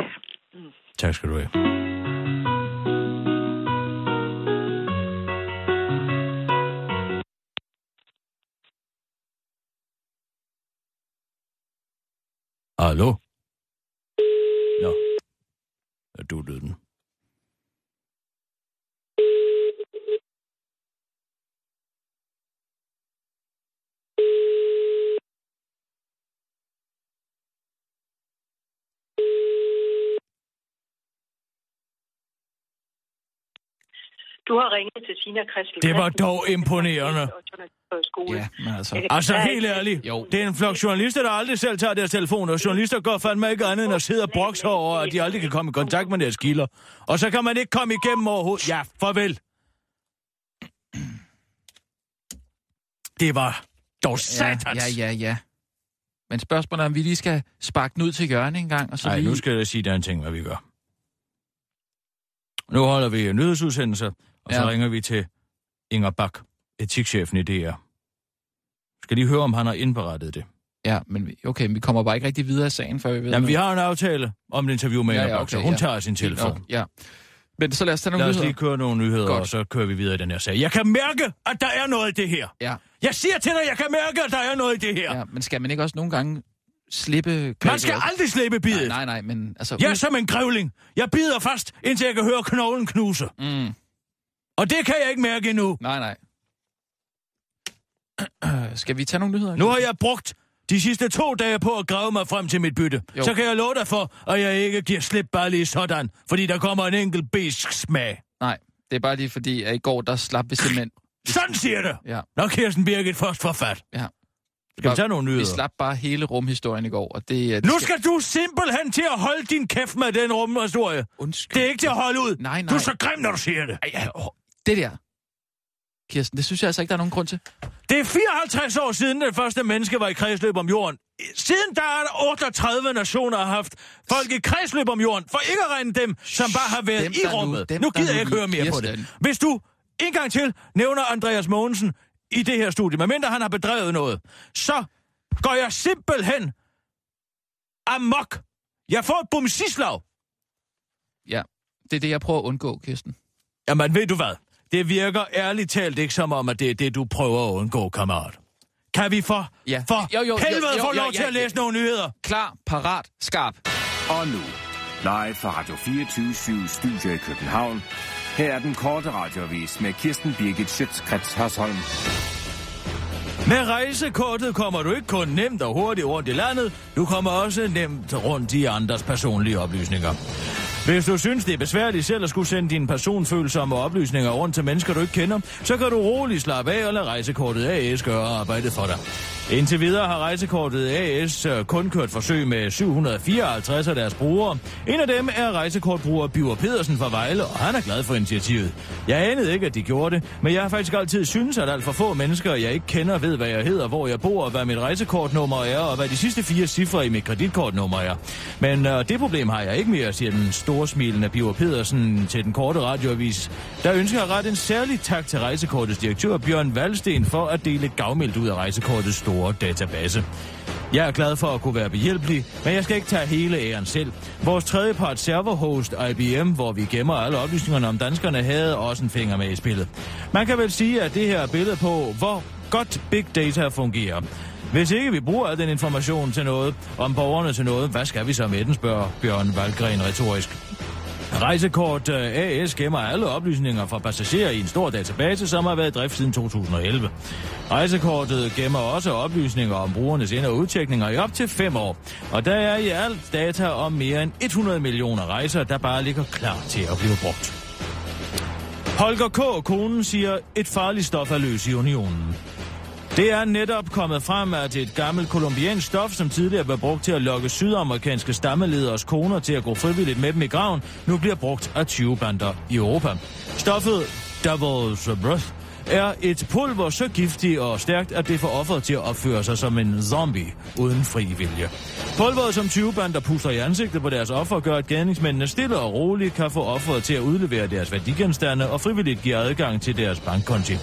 tak skal du have. Hallo? Nå. er du lød den.
Du har ringet til Tina Christel.
Det var dog imponerende.
Ja,
men altså...
Altså, helt ærligt. Jo. Det er en flok journalister, der aldrig selv tager deres telefon, og journalister går fandme ikke andet end at sidde og brokse over, at de aldrig kan komme i kontakt med deres kilder. Og så kan man ikke komme igennem overhovedet. Ja, farvel. Det var dog satans.
Ja, ja, ja, ja. Men spørgsmålet er, om vi lige skal sparke den ud til hjørne en gang, og så
Nej,
lige...
nu skal jeg sige dig en ting, hvad vi gør. Nu holder vi nyhedsudsendelser, og så
Ja.
ringer vi til Inger Bak, etikchefen i DR. Skal lige høre, om han har indberettet det.
Ja, men vi- okay, men vi kommer bare ikke rigtig videre i sagen, før vi ved
Jamen, vi
noget.
har en aftale om et interview med
Ja,
Inger
ja,
Bak, så
okay,
hun
ja.
tager sin telefon.
nok, Ja. Men så lad os tage nogle
Lad os
nyheder.
lige køre nogle nyheder,
Godt.
og så kører vi videre i den her sag. Jeg kan mærke, at der er noget i det her.
Ja.
Jeg siger til dig, jeg kan mærke, at der er noget i det her.
ja, men skal man ikke også nogle gange slippe...
Man
grebet
skal aldrig slippe bidet.
Nej, nej, nej, men altså...
Jeg er som en grævling. Jeg bider fast, indtil jeg kan høre knoglen knuse.
Mm.
Og det kan jeg ikke mærke endnu.
Nej, nej. Skal vi tage nogle nyheder?
Nu har jeg brugt de sidste to dage på at grave mig frem til mit bytte.
Jo.
Så kan jeg love dig for, at jeg ikke giver slip bare lige sådan, fordi der kommer en enkelt besk smag.
Nej, det er bare lige fordi, at i går, der slap vi simpelthen...
Sådan siger det,
Ja,
når Kirsten Birgit først får fat.
ja.
Skal vi tage nogle nyheder?
Vi slap bare hele rumhistorien i går, og det... det
nu skal du simpelthen til at holde din kæft med den rumhistorie.
Undskyld.
Det er ikke til at holde ud.
Nej, nej.
Du er så grim, når du siger det.
Ej, det der. Kirsten, det synes jeg altså ikke, der er nogen grund til.
Det er 54 år siden, det første menneske var i kredsløb om jorden. Siden der er der 38 nationer har haft folk i kredsløb om jorden, for ikke at regne dem, som bare har været
Dem,
i
nu-
rummet. Nu
der
gider
nu
jeg ikke høre mere på
Kirsten.
det. Hvis du en gang til nævner Andreas Mogensen i det her studie, medmindre han har bedrevet noget, så går jeg simpelthen amok. Jeg får et bumsislag.
Ja, det er det, jeg prøver at undgå, Kirsten.
Jamen, ved du hvad? Det virker ærligt talt ikke som om, at det er det, du prøver at undgå, kammerat. Kan vi for,
Ja.
for
Jo, jo, jo,
helvede
jo,
få
jo,
lov
ja,
til at
ja.
læse nogle nyheder?
Klar, parat, skarp.
Og nu, live fra Radio 24 Studio i København. Her er den korte radiovis med Kirsten Birgit Schøtzgrads Hasholm.
Med rejsekortet kommer du ikke kun nemt og hurtigt rundt i landet, du kommer også nemt rundt i andres personlige oplysninger. Hvis du synes, det er besværligt selv at skulle sende dine personfølsomme oplysninger rundt til mennesker, du ikke kender, så kan du roligt slappe af og lade rejsekortet AS gøre arbejdet for dig. Indtil videre har rejsekortet AS øh, kun kørt forsøg med 754 af deres brugere. En af dem er rejsekortbruger Biver Pedersen fra Vejle, og han er glad for initiativet. Jeg anede ikke, at de gjorde det, men jeg har faktisk altid synes, at alt for få mennesker, jeg ikke kender, ved, hvad jeg hedder, hvor jeg bor, hvad mit rejsekortnummer er, og hvad de sidste fire cifre i mit kreditkortnummer er. Men øh, det problem har jeg ikke mere, siger den store storsmilende Bjørn Pedersen til den korte radioavis. Der ønsker jeg ret en særlig tak til rejsekortets direktør Bjørn Valsten for at dele gavmildt ud af rejsekortets store database. Jeg er glad for at kunne være behjælpelig, men jeg skal ikke tage hele æren selv. Vores tredjepart serverhost IBM, hvor vi gemmer alle oplysningerne om danskerne, havde også en finger med i spillet. Man kan vel sige, at det her er billede på, hvor godt big data fungerer. Hvis ikke vi bruger al den information til noget, om borgerne til noget, hvad skal vi så med den, spørger Bjørn Valgren retorisk. Rejsekort øh, AS gemmer alle oplysninger fra passagerer i en stor database, som har været i drift siden 2011. Rejsekortet gemmer også oplysninger om brugernes ind- og udtjekninger i op til fem år. Og der er i alt data om mere end 100 millioner rejser, der bare ligger klar til at blive brugt. Holger K. konen siger, et farligt stof er løs i unionen. Det er netop kommet frem, at et gammelt kolumbiansk stof, som tidligere blev brugt til at lokke sydamerikanske stammelederes koner til at gå frivilligt med dem i graven, nu bliver brugt af 20 bander i Europa. Stoffet Devil's Breath er et pulver så giftigt og stærkt, at det får offeret til at opføre sig som en zombie uden fri vilje. Pulveret, som 20 bander puster i ansigtet på deres offer, gør, at gerningsmændene stille og roligt kan få offeret til at udlevere deres værdigenstande og frivilligt give adgang til deres bankkonti.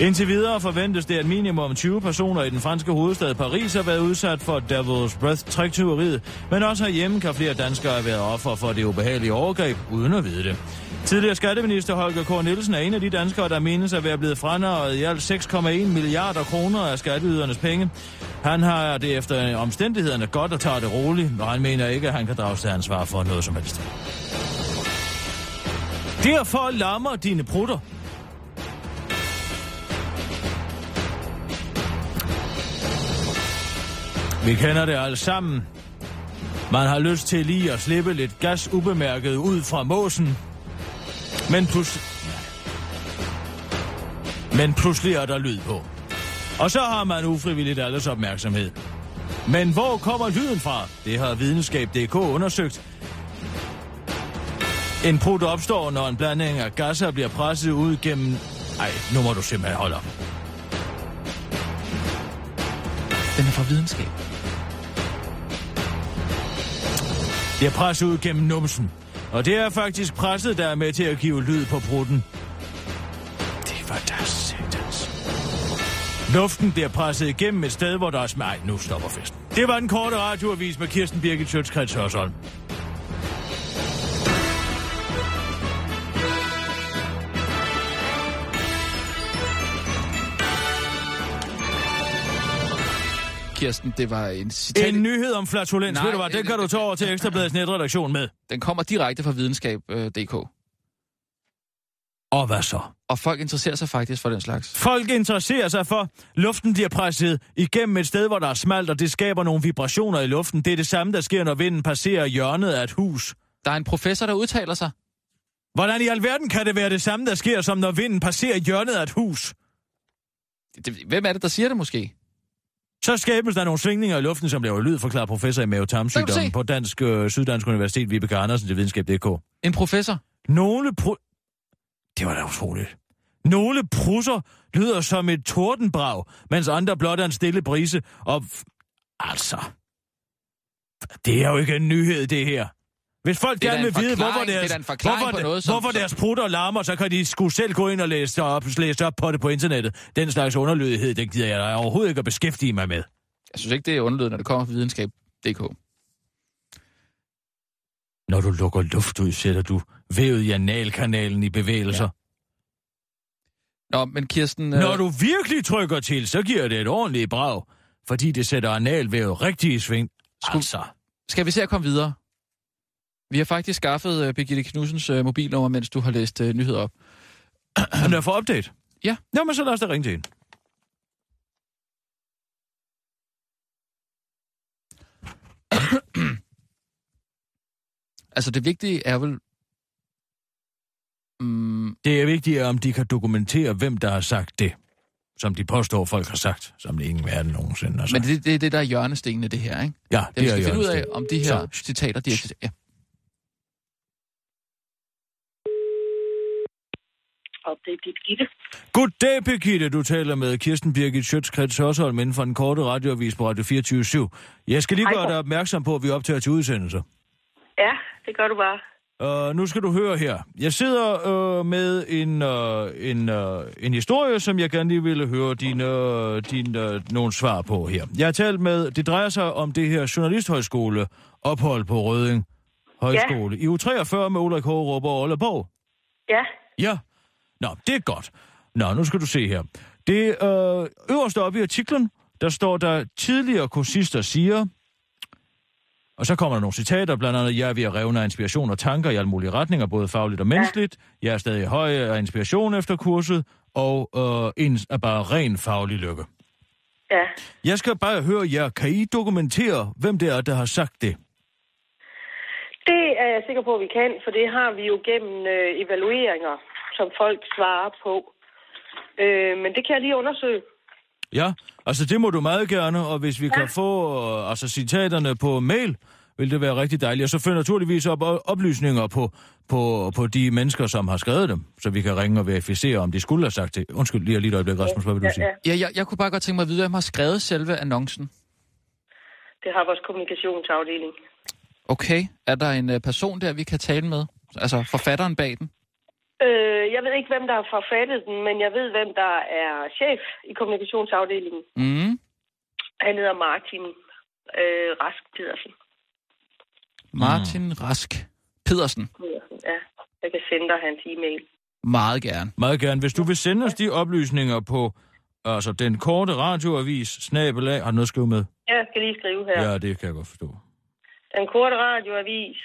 Indtil videre forventes det, at minimum 20 personer i den franske hovedstad Paris har været udsat for Devil's Breath træktyveriet, men også herhjemme kan flere danskere have været offer for det ubehagelige overgreb, uden at vide det. Tidligere skatteminister Holger K. Nielsen er en af de danskere, der menes at være blevet franarret i alt 6,1 milliarder kroner af skatteydernes penge. Han har det efter omstændighederne godt og tager det roligt, og han mener ikke, at han kan drage sig ansvar for noget som helst. Derfor lammer dine prutter. Vi kender det alle sammen. Man har lyst til lige at slippe lidt gas ubemærket ud fra måsen. Men pludselig... Men pludselig er der lyd på. Og så har man ufrivilligt alles opmærksomhed. Men hvor kommer lyden fra? Det har videnskab.dk undersøgt. En prut opstår, når en blanding af gasser bliver presset ud gennem... Ej, nu må du simpelthen holde op.
Den er fra videnskab.
Bliver presset ud gennem numsen. Og det er faktisk presset, der er med til at give lyd på brutten. Det var da satans. Luften bliver presset igennem et sted, hvor der er smag. Nu stopper festen. Det var den korte radioavis med Kirsten Birgit Sjøtskrets Hørsholm.
Kirsten, det var en citat...
En nyhed om flatulens,
Nej,
ved du hvad, den kan du tage over til Ekstrabladets netredaktion med.
Den kommer direkte fra videnskab.dk.
Og hvad så?
Og folk interesserer sig faktisk for den slags.
Folk interesserer sig for, luften bliver presset igennem et sted, hvor der er smalt, og det skaber nogle vibrationer i luften. Det er det samme, der sker, når vinden passerer hjørnet af et hus.
Der er en professor, der udtaler sig.
Hvordan i alverden kan det være det samme, der sker, som når vinden passerer hjørnet af et hus?
Det, hvem er det, der siger det måske?
Så skabes der nogle svingninger i luften, som laver lyd, forklarer professor i mavetarmsygdommen på Dansk, øh, Syddansk Universitet, Vibeke Andersen til videnskab.dk.
En professor?
Nogle pro... Det var da utroligt. Nogle prusser lyder som et tordenbrag, mens andre blot er en stille brise. Og altså... Det er jo ikke en nyhed, det her. Hvis folk
er
gerne vil vide, hvorfor
forklaring- det er
deres, hvorfor,
på noget, som-
hvorfor deres prutter larmer, så kan de sgu selv gå ind og læse op, læse op på det på internettet. Den slags underlydighed, den gider jeg overhovedet ikke at beskæftige mig med.
Jeg synes ikke, det er underlydet, når det kommer fra videnskab.dk.
Når du lukker luft ud, sætter du vævet i analkanalen i bevægelser. Ja.
Nå, men Kirsten... øh,
Når du virkelig trykker til, så giver det et ordentligt brag, fordi det sætter analvævet rigtig i sving. Altså.
Skal vi se at komme videre? Vi har faktisk skaffet uh, Birgitte Knudsens uh, mobilnummer, mens du har læst uh, nyheder op.
Hun er for update?
Ja.
Jamen, så lad os da ringe til hende.
Altså, det vigtige er vel... Mm,
Det er vigtigt, om de kan dokumentere, hvem der har sagt det, som de påstår, folk har sagt, som det ingen verden nogensinde har sagt.
men det, det er det, der er hjørnestenene, det her, ikke?
Ja, det
vi
er
skal finde ud af, om de her
Så.
citater, de er... Ja.
Og det er Birgitte.
Goddag, Birgitte. Du taler med Kirsten Birgit Schøtzgrads Hørsholm inden for den korte radioavis på Radio 24 Jeg skal lige
Hej,
gøre dig opmærksom på, at vi optager til udsendelser.
Ja, det gør du bare.
Uh, nu skal du høre her. Jeg sidder uh, med en, uh, en, uh, en historie, som jeg gerne lige ville høre dine, uh, dine, uh, nogle svar på her. Jeg har talt med, det drejer sig om det her journalisthøjskole ophold på Røding Højskole. Ja. I U43 med Ulrik Hårup og Olle Borg.
Ja,
Ja. Nå, det er godt. Nå, nu skal du se her. Det øh, øverste oppe i artiklen, der står der, tidligere kursister siger, og så kommer der nogle citater, blandt andet, jeg er ved at revne af inspiration og tanker i alle mulige retninger, både fagligt og menneskeligt. Jeg er stadig høj af inspiration efter kurset, og øh, en er bare ren faglig lykke.
ja.
Jeg skal bare høre jer, kan I dokumentere, hvem det er, der har sagt det?
Det er jeg sikker på, at vi kan, for det har vi jo gennem øh, evalueringer, som folk svarer på. Øh, men det kan jeg lige undersøge.
Ja, altså det må du meget gerne, og hvis vi ja. kan få øh, altså citaterne på mail, vil det være rigtig dejligt. Og så finder naturligvis op, oplysninger på, på, på de mennesker, som har skrevet dem, så vi kan ringe og verificere, om de skulle have sagt det. Undskyld, lige lige et øjeblik, Rasmus, hvad vil du sige?
Ja, jeg, jeg kunne bare godt tænke mig at vide, hvem har skrevet selve annoncen.
Det har vores kommunikationsafdeling.
Okay, er der en uh, person der, vi kan tale med? Altså forfatteren bag den?
Øh, jeg ved ikke, hvem der har forfattet den, men jeg ved, hvem der er chef i kommunikationsafdelingen.
Mm.
Han hedder Martin øh, Rask Pedersen.
Martin mm. Rask Pedersen.
Ja, jeg kan sende dig hans e-mail.
Meget gerne.
Meget gerne. Hvis du vil sende os de oplysninger på altså den korte radioavis, snabelag, har du noget at skrive med?
Jeg skal lige skrive her.
Ja, det kan jeg godt forstå.
Den korte radioavis.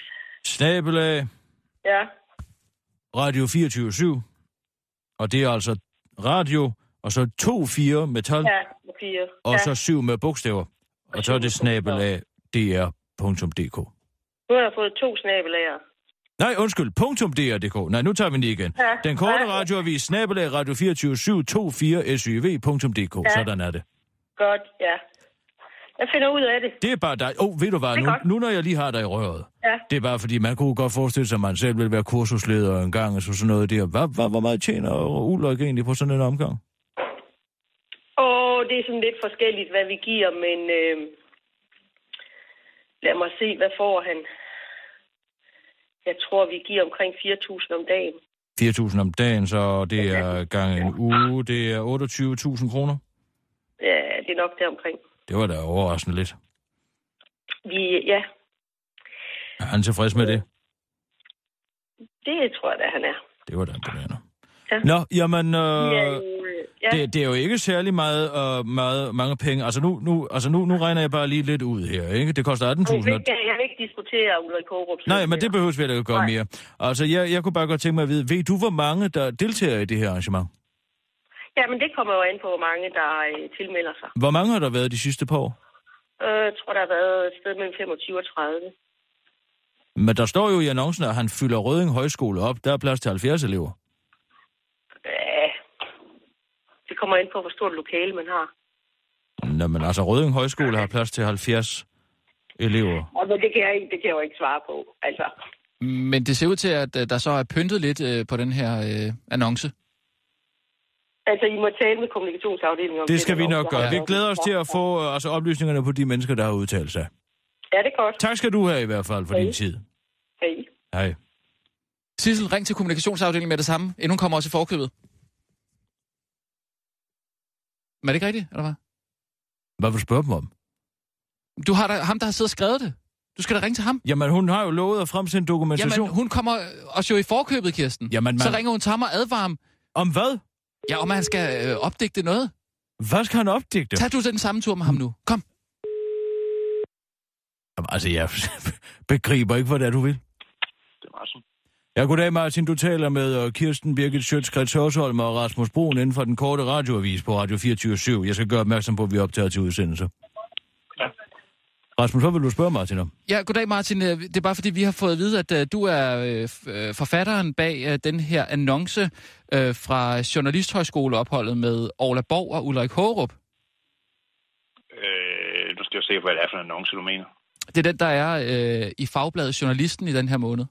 Snabelag,
Ja,
radio 24 og det er altså radio, og så to fire metal,
ja, fire.
og
ja.
så syv med bogstaver. Og så er det snabelag dr.dk.
Nu har jeg fået to snabelager.
Nej, undskyld, punktum .dr.dk. Nej, nu tager vi den igen.
Ja.
Den korte
Ja.
radioavis, snabelag radio 24 24 syv.dk.
Ja.
Sådan er det.
Godt, ja. Jeg finder ud af det.
Det er bare dig. Åh, oh, ved du hvad, nu,
godt.
nu når jeg lige har dig i røret.
Ja.
Det er bare fordi, man kunne godt forestille sig, at man selv ville være kursusleder en gang, og så sådan noget der. Hvad, hvad, hvor meget tjener Ulrik egentlig på sådan en omgang?
Og det er sådan lidt forskelligt, hvad vi giver, men øh, lad mig se, hvad får han. Jeg tror, vi giver omkring 4.000 om dagen.
4.000 om dagen, så det er gang en uge, det er 28.000 kroner.
Ja, det er nok deromkring.
Det var da overraskende lidt.
Vi, ja,
Er han tilfreds med det?
det tror jeg da, han er.
Det var da imponerende.
Ja.
Nå, jamen, øh,
Ja, øh, ja.
det, det er jo ikke særlig meget, øh, meget mange penge. Altså, nu, nu, altså nu, nu regner jeg bare lige lidt ud her, ikke? Det koster
Jeg
18.000.
vil,
og-
ikke, jeg vil ikke diskutere Ulrik Hårup.
Nej, men det behøves vi da ikke gøre
Nej.
mere. Altså, jeg, jeg kunne bare godt tænke mig at vide, ved du, hvor mange, der deltager i det her arrangement?
Ja, men det kommer jo an på, hvor mange, der øh, tilmelder sig.
Hvor mange har der været de sidste par år?
Øh, jeg tror, der har været et sted mellem 25 og 30.
Men der står jo i annoncen, at han fylder Røding Højskole op. Der er plads til 70 elever.
Ja, det kommer an på, hvor stort lokale man har.
Nå, men altså, Røding Højskole har plads til 70 elever.
Og men det kan, jeg ikke, det kan jeg jo ikke svare på. Altså,
Men det ser ud til, at øh, der så er pyntet lidt øh, på den her øh, annonce.
Altså, I må tale med kommunikationsafdelingen om
Det skal vi
der
nok gøre. Vi glæder os til at få øh, altså, oplysningerne på de mennesker, der har udtalt sig.
Ja, det er godt.
Tak skal du have i hvert fald for
Hej.
din tid.
Hej.
Hej.
Sissel, ring til kommunikationsafdelingen med det samme, inden hun kommer også i forkøbet. Men er det ikke rigtigt, eller hvad?
Hvad vil du spørge dem om?
Du har da, ham, der har siddet og skrevet det. Du skal da ringe til ham.
Jamen, hun har jo lovet at fremsende dokumentation.
Jamen, hun kommer også jo i forkøbet, Kirsten.
Jamen, man...
Så ringer hun til ham og advarer ham.
Om hvad?
Ja, om han skal øh, opdigte noget.
Hvad skal han opdigte?
Tag du den samme tur med ham nu. Kom.
Jamen, altså, jeg begriber ikke, hvad det er, du vil.
Det er Martin.
Ja, goddag Martin. Du taler med uh, Kirsten Birgit Sjøtskrets Hørsholm og Rasmus Brun inden for den korte radioavis på Radio 24 Jeg skal gøre opmærksom på, at vi er optaget til udsendelser. Rasmus, hvad vil du spørge Martin om?
Ja, goddag Martin. Øh, Det er bare fordi, vi har fået at vide, at øh, du er øh, forfatteren bag den her annonce fra Journalisthøjskoleopholdet med Orla Borg og Ulrik Hårup.
Øh, nu skal jeg se, hvad det er for en annonce, du mener.
Det er den, der er øh, i fagbladet Journalisten i den her måned.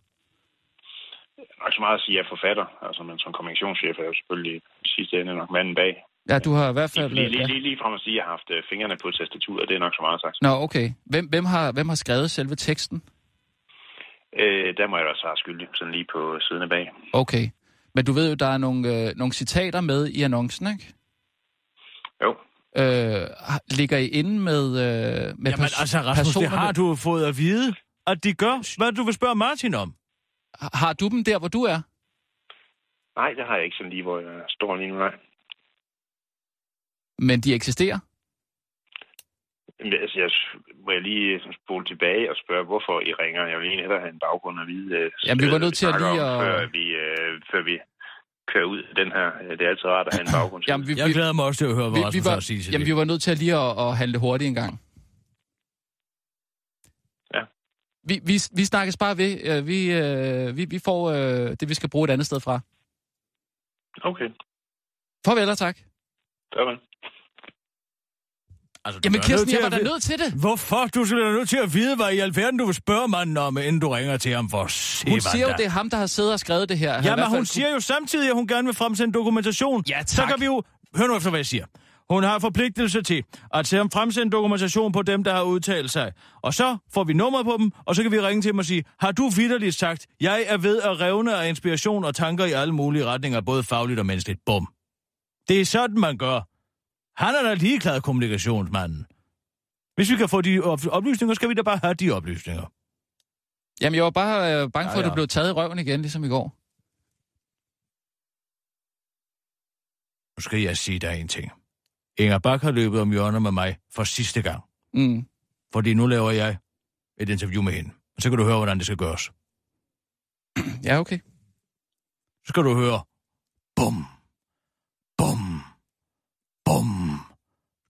Der er nok så meget at sige, at jeg er forfatter, altså, men som kommunikationschef er jeg jo selvfølgelig i sidste ende nok manden bag.
Ja, du har i hvert fald...
Lige, lige, lige, lige frem at sige, at jeg har haft øh, fingrene på tastaturet, det er nok så meget sagt.
Nå, okay. Hvem, hvem, har, hvem har skrevet selve teksten?
Øh, der må jeg da også have skyldig, sådan lige på siden af bag.
Okay. Men du ved jo, der er nogle, øh, nogle citater med i annoncen, ikke?
Jo.
Øh, ligger I inde med, øh, med
Jamen altså, Rasmus, det har du fået at vide, at de gør. Hvad du vil spørge Martin om?
Har- Har du dem der, hvor du er?
Nej, det har jeg ikke sådan lige, hvor jeg står lige nu, nej.
Men de eksisterer?
Men Altså, jeg, må jeg lige spole tilbage og spørge, hvorfor I ringer? Jeg vil egentlig hellere have en baggrund at vide. øh,
Jamen, vi var nødt til at lige
om,
at-
Før vi, øh, før vi kører ud af den her. Øh, Det er altid rart at have en baggrund. til.
Jamen, vi,
Jeg glæder mig også til at høre, hvad
vi, vi, var,
sige til
jamen,
det.
vi var nødt til at lige at, at handle hurtigt en gang.
Ja.
Vi, vi, vi snakkes bare ved. Øh, Vi, øh, vi, vi får øh, det, vi skal bruge et andet sted fra.
Okay,
Farvel og tak.
Gør man.
Altså, du
Jamen,
er
Kirsten,
nødt til
jeg var
at
da
vide-
nødt til det.
Hvorfor? Du skal da nødt til at vide, hvad i alverden du vil spørge manden om, inden du ringer til ham for se,
Hun siger jo, det er ham, der har siddet og skrevet det her. Han har i
Ja,
hvert
men
fald
hun
kunne-
siger jo samtidig, at hun gerne vil fremsende dokumentation.
Ja,
Så
tak.
kan vi jo... Hør nu efter, hvad jeg siger. Hun har forpligtelse til at se om fremsende dokumentation på dem, der har udtalt sig. Og så får vi nummer på dem, og så kan vi ringe til dem og sige, har du vidderligt sagt, jeg er ved at revne af inspiration og tanker i alle mulige retninger, både fagligt og menneskeligt. Bum. Det er sådan, man gør. Han er da ligeglad, kommunikationsmanden. Hvis vi kan få de op- oplysninger, skal vi da bare have de oplysninger.
Jamen, jeg var bare øh, bange
Ja,
for, at
ja.
du blev taget i røven igen, ligesom i går.
Nu skal jeg sige dig en ting. Inger Bak har løbet om hjørnet med mig for sidste gang.
Mm.
Fordi nu laver jeg et interview med hende. Og så kan du høre, hvordan det skal gøres.
Ja, okay.
Så skal du høre. Bum. Bum.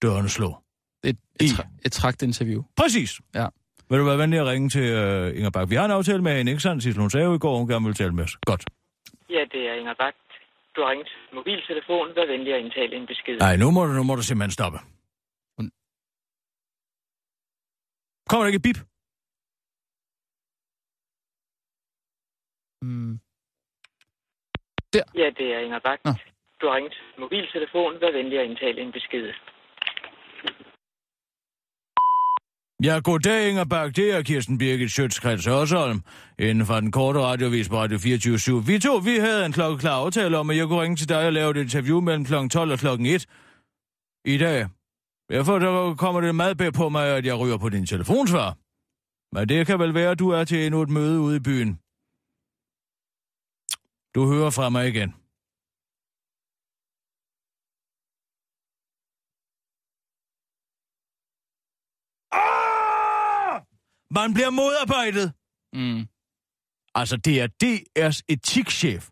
Dørene slå.
Det er et, et, tra- et trakt interview.
Præcis.
Ja.
Vil du være venlig at ringe til uh, Inger Bak? Vi har en aftale med hende, ikke sandt? Sissel, hun sagde jo i går, hun gerne ville tale med os. Godt.
Ja, det er Inger Bak. Du har ringet til mobiltelefon. Vær venlig at indtale en besked.
Nej, nu må, du, nu må du simpelthen stoppe.
Hun-
Kommer der ikke et bip?
Mm.
Ja, det er Inger Bak.
Nå.
Du har ringet til mobiltelefon. Vær venlig at indtale en besked.
Ja, goddag Inger Bak. Det er Kirsten Birgit Sjøtskreds Hørsholm inden for den korte radiovis på Radio 24 Vi to, vi havde en klokkeklar aftale om, at jeg kunne ringe til dig og lave et interview mellem kl. 12 og kl. 1 i dag. Derfor der kommer det meget bag på mig, at jeg ryger på din telefonsvar. Men det kan vel være, at du er til endnu et møde ude i byen. Du hører fra mig igen. Man bliver modarbejdet.
Mm.
Altså, det er DR's etikchef,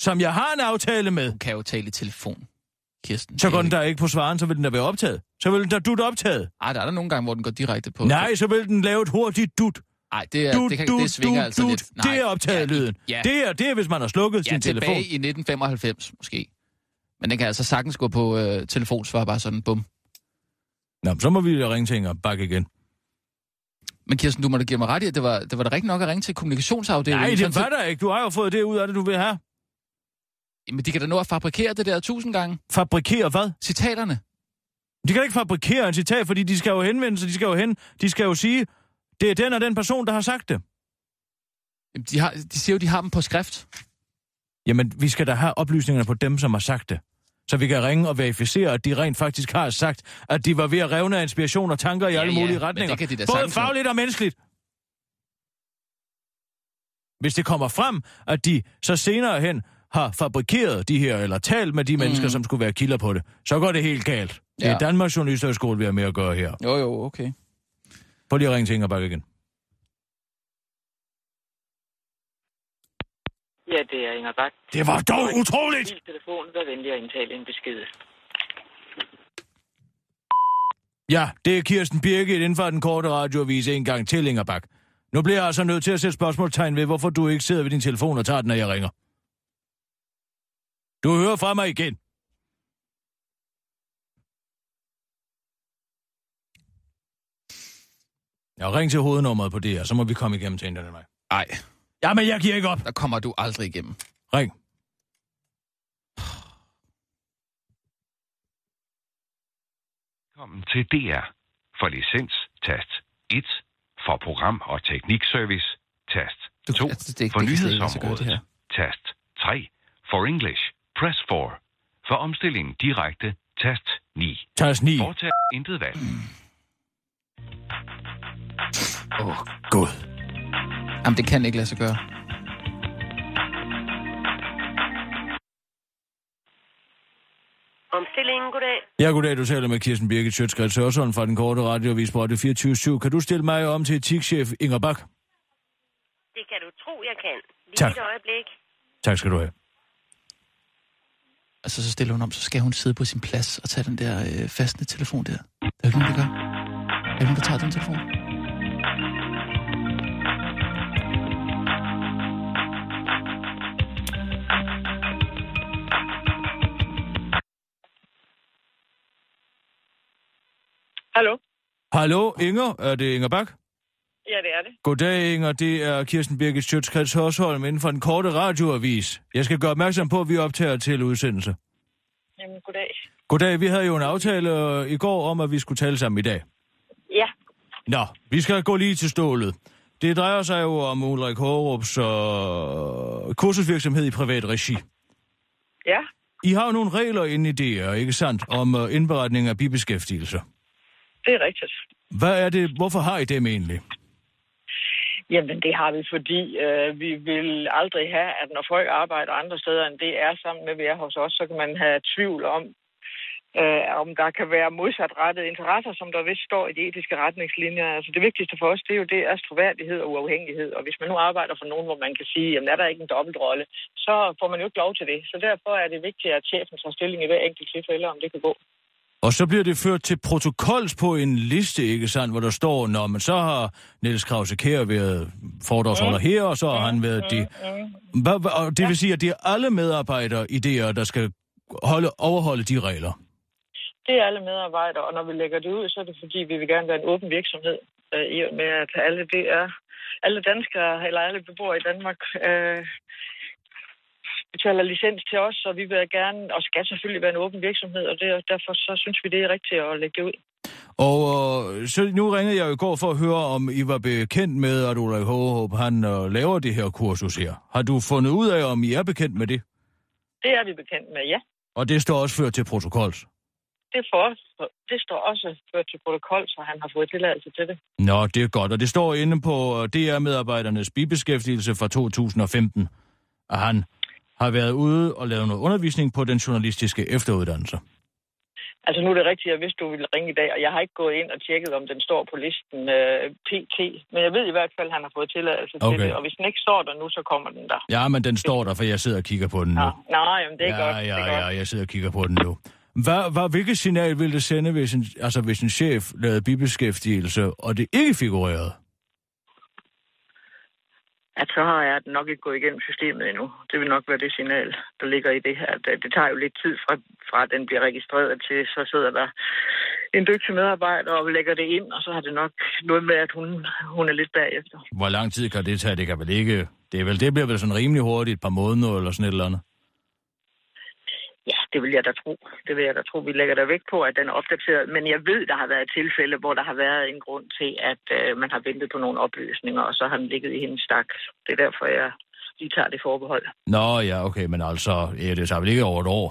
som jeg har en aftale med.
Du kan jo tale i telefon, Kirsten.
Så går den der ikke på svaren, så vil den der være optaget. Så vil den der dut optaget.
Ej, der er der nogle gange, hvor den går direkte på.
Nej, så vil den lave et hurtigt dut.
Nej, det, er,
Dut,
det, kan,
dut,
det svinger
dut,
altså
dut.
lidt.
Det er optaget
ja,
lyden.
Ja,
Det er, det er, hvis man har slukket
ja
sin
tilbage
telefon.
i 1995 måske. Men den kan altså sagtens gå på øh, telefonsvar, bare sådan bum.
Nå, så må vi da ringe til Inger Bak igen.
Men Kirsten, du må da give mig ret i, at det var, det var da rigtigt nok at ringe til kommunikationsafdelingen.
Nej, det var der ikke. Du har jo fået det ud af det, du vil have.
Men de kan da nå at fabrikere det der tusind gange.
Fabrikere hvad?
Citaterne.
De kan ikke fabrikere en citat, fordi de skal jo henvende sig, de skal jo hen, de skal jo sige, det er den og den person, der har sagt det.
Jamen, De, har, de siger jo, de har dem på skrift.
Jamen, vi skal da have oplysningerne på dem, som har sagt det. Så vi kan ringe og verificere, at de rent faktisk har sagt, at de var ved at revne af inspiration og tanker i
Ja,
alle
ja,
mulige retninger.
de
Både
sagtens
fagligt og menneskeligt. Hvis det kommer frem, at de så senere hen har fabrikeret de her, eller talt med de mennesker,
Mm.
som skulle være kilder på det, så går det helt galt. Det er
Ja.
Danmarks Journalisterskole, vi har med at gøre her.
Jo, jo, okay.
Prøv lige at ringe til Inger Bak igen.
Ja, det er Inger Bak.
Det var dog utroligt!
Min telefon, vær venlig at indtale en besked.
Ja, det er Kirsten Birgit inden for den korte radioavis en gang til, Inger Bak. Nu bliver jeg altså nødt til at sætte spørgsmålstegn ved, hvorfor du ikke sidder ved din telefon og tager den, når jeg ringer. Du hører fra mig igen. Jeg ring til hovednummeret på det her, så må vi komme igennem til internetvej.
Nej.
Jamen, jeg giver ikke op.
Der kommer du aldrig igennem.
Ring.
Velkommen til DR. For licens, tast 1. For program- og teknikservice, tast 2.
altså, det-
for
det
nyhedsområdet, tast 3. For English, press 4. For omstilling direkte, tast 9.
Tast 9.
Fortag intet valg.
Åh, oh,
Gud.
Jamen, det kan ikke lade sig gøre.
Omstillingen, goddag.
Ja, goddag, du taler med Kirsten Birgit Sjøtskrets Hørsholm fra den korte radioavis på Radio 24 Kan du stille mig om til etikchef Inger Bak?
Det kan du tro, jeg kan. Lige
Tak.
et øjeblik.
Tak skal du have.
Altså, så stiller hun om, så skal hun sidde på sin plads og tage den der øh, fastende telefon der. Der er ikke nogen, der gør. Er der nogen, der tager den telefon?
Hallo?
Hallo, Inger? Er det Inger Bak?
Ja, det er det.
Goddag, Inger. Det er Kirsten Birgit Sjøtskrets Hørsholm inden for den korte radioavis. Jeg skal gøre opmærksom på, at vi optager til udsendelse.
Jamen, goddag.
Goddag, vi havde jo en aftale øh, i går om, at vi skulle tale sammen i dag.
Ja,
Nå, vi skal gå lige til stålet. Det drejer sig jo om Ulrik Hårups øh, kursusvirksomhed i privat regi.
ja,
I har jo nogle regler inde i DR, ikke sandt, om øh, indberetning af bibeskæftigelse.
Det er rigtigt.
Hvad er det, hvorfor har I dem egentlig?
Jamen, det har vi, fordi øh, vi vil aldrig have, at når folk arbejder andre steder, end det er sammen med, vi er hos os, så kan man have tvivl om, øh, om der kan være modsatrettede interesser, som der vist står i de etiske retningslinjer. Altså det vigtigste for os, det er jo det er troværdighed og uafhængighed. Og hvis man nu arbejder for nogen, hvor man kan sige, jamen er der ikke en dobbeltrolle, så får man jo ikke lov til det. Så derfor er det vigtigt, at chefen tager stilling i hver enkelt tilfælde, om det kan gå.
Og så bliver det ført til protokols på en liste, ikke sandt, hvor der står, når man så har Niels Krause Kjær været foredragsholder
Mm.
her, og så har han været det. Hvad, hvad, og det vil sige, at det er alle medarbejdere i DR, der skal holde, overholde de regler.
Det er alle medarbejdere, og når vi lægger det ud, så er det fordi, vi vil gerne være en åben virksomhed. Øh, I og med, at alle det er alle danskere, eller alle beboere i Danmark, øh, betaler licens til os, så vi vil gerne, og skal selvfølgelig være en åben virksomhed, og det, derfor så synes vi, det er rigtigt at lægge det ud.
Og øh, så nu ringede jeg i går for at høre, om I var bekendt med, at Ulrik Hårup, han øh, laver det her kursus her. Har du fundet ud af, om I er bekendt med det?
Det er vi bekendt med, ja.
Og det står også ført til protokols.
Det, for, det står også ført til protokol, så han har fået tilladelse til det.
Nå, det er godt. Og det står inde på øh, DR-medarbejdernes bibeskæftigelse fra 2015, at han har været ude og lavet noget undervisning på den journalistiske efteruddannelse.
Altså nu er det rigtigt, at hvis du ville ringe i dag, og jeg har ikke gået ind og tjekket, om den står på listen øh, PT, men jeg ved i hvert fald, at han har fået tilladelse
Okay.
til det, og hvis den ikke står der nu, så kommer den der.
Ja, men den står der, for jeg sidder og kigger på den nu.
Ja. Nej, jamen, det er
ja,
godt.
Ja,
det er
ja,
godt.
jeg sidder og kigger på den nu. Hvad, hvad, hvilket signal ville det sende, hvis en, altså, hvis en chef lavede bibeskæftigelse, og det ikke figurerede?
At så har jeg nok ikke gået igennem systemet endnu. Det vil nok være det signal, der ligger i det her. Det, det tager jo lidt tid fra, fra at den bliver registreret til, så sidder der en dygtig medarbejder og lægger det ind, og så har det nok noget med, at hun, hun er lidt bagefter.
Hvor lang tid kan det tage? Det kan vel ikke... Det, er vel, det bliver vel sådan rimelig hurtigt, et par måneder eller sådan et eller andet?
Ja, det vil jeg da tro. Det vil jeg da tro. Vi lægger der vægt på, at den er opdateret. Men jeg ved, der har været tilfælde, hvor der har været en grund til, at øh, man har ventet på nogle oplysninger, og så har den ligget i hendes stak. Det er derfor, jeg lige tager det forbehold.
Nå ja, okay, men altså, ja, det tager vel ikke over et år?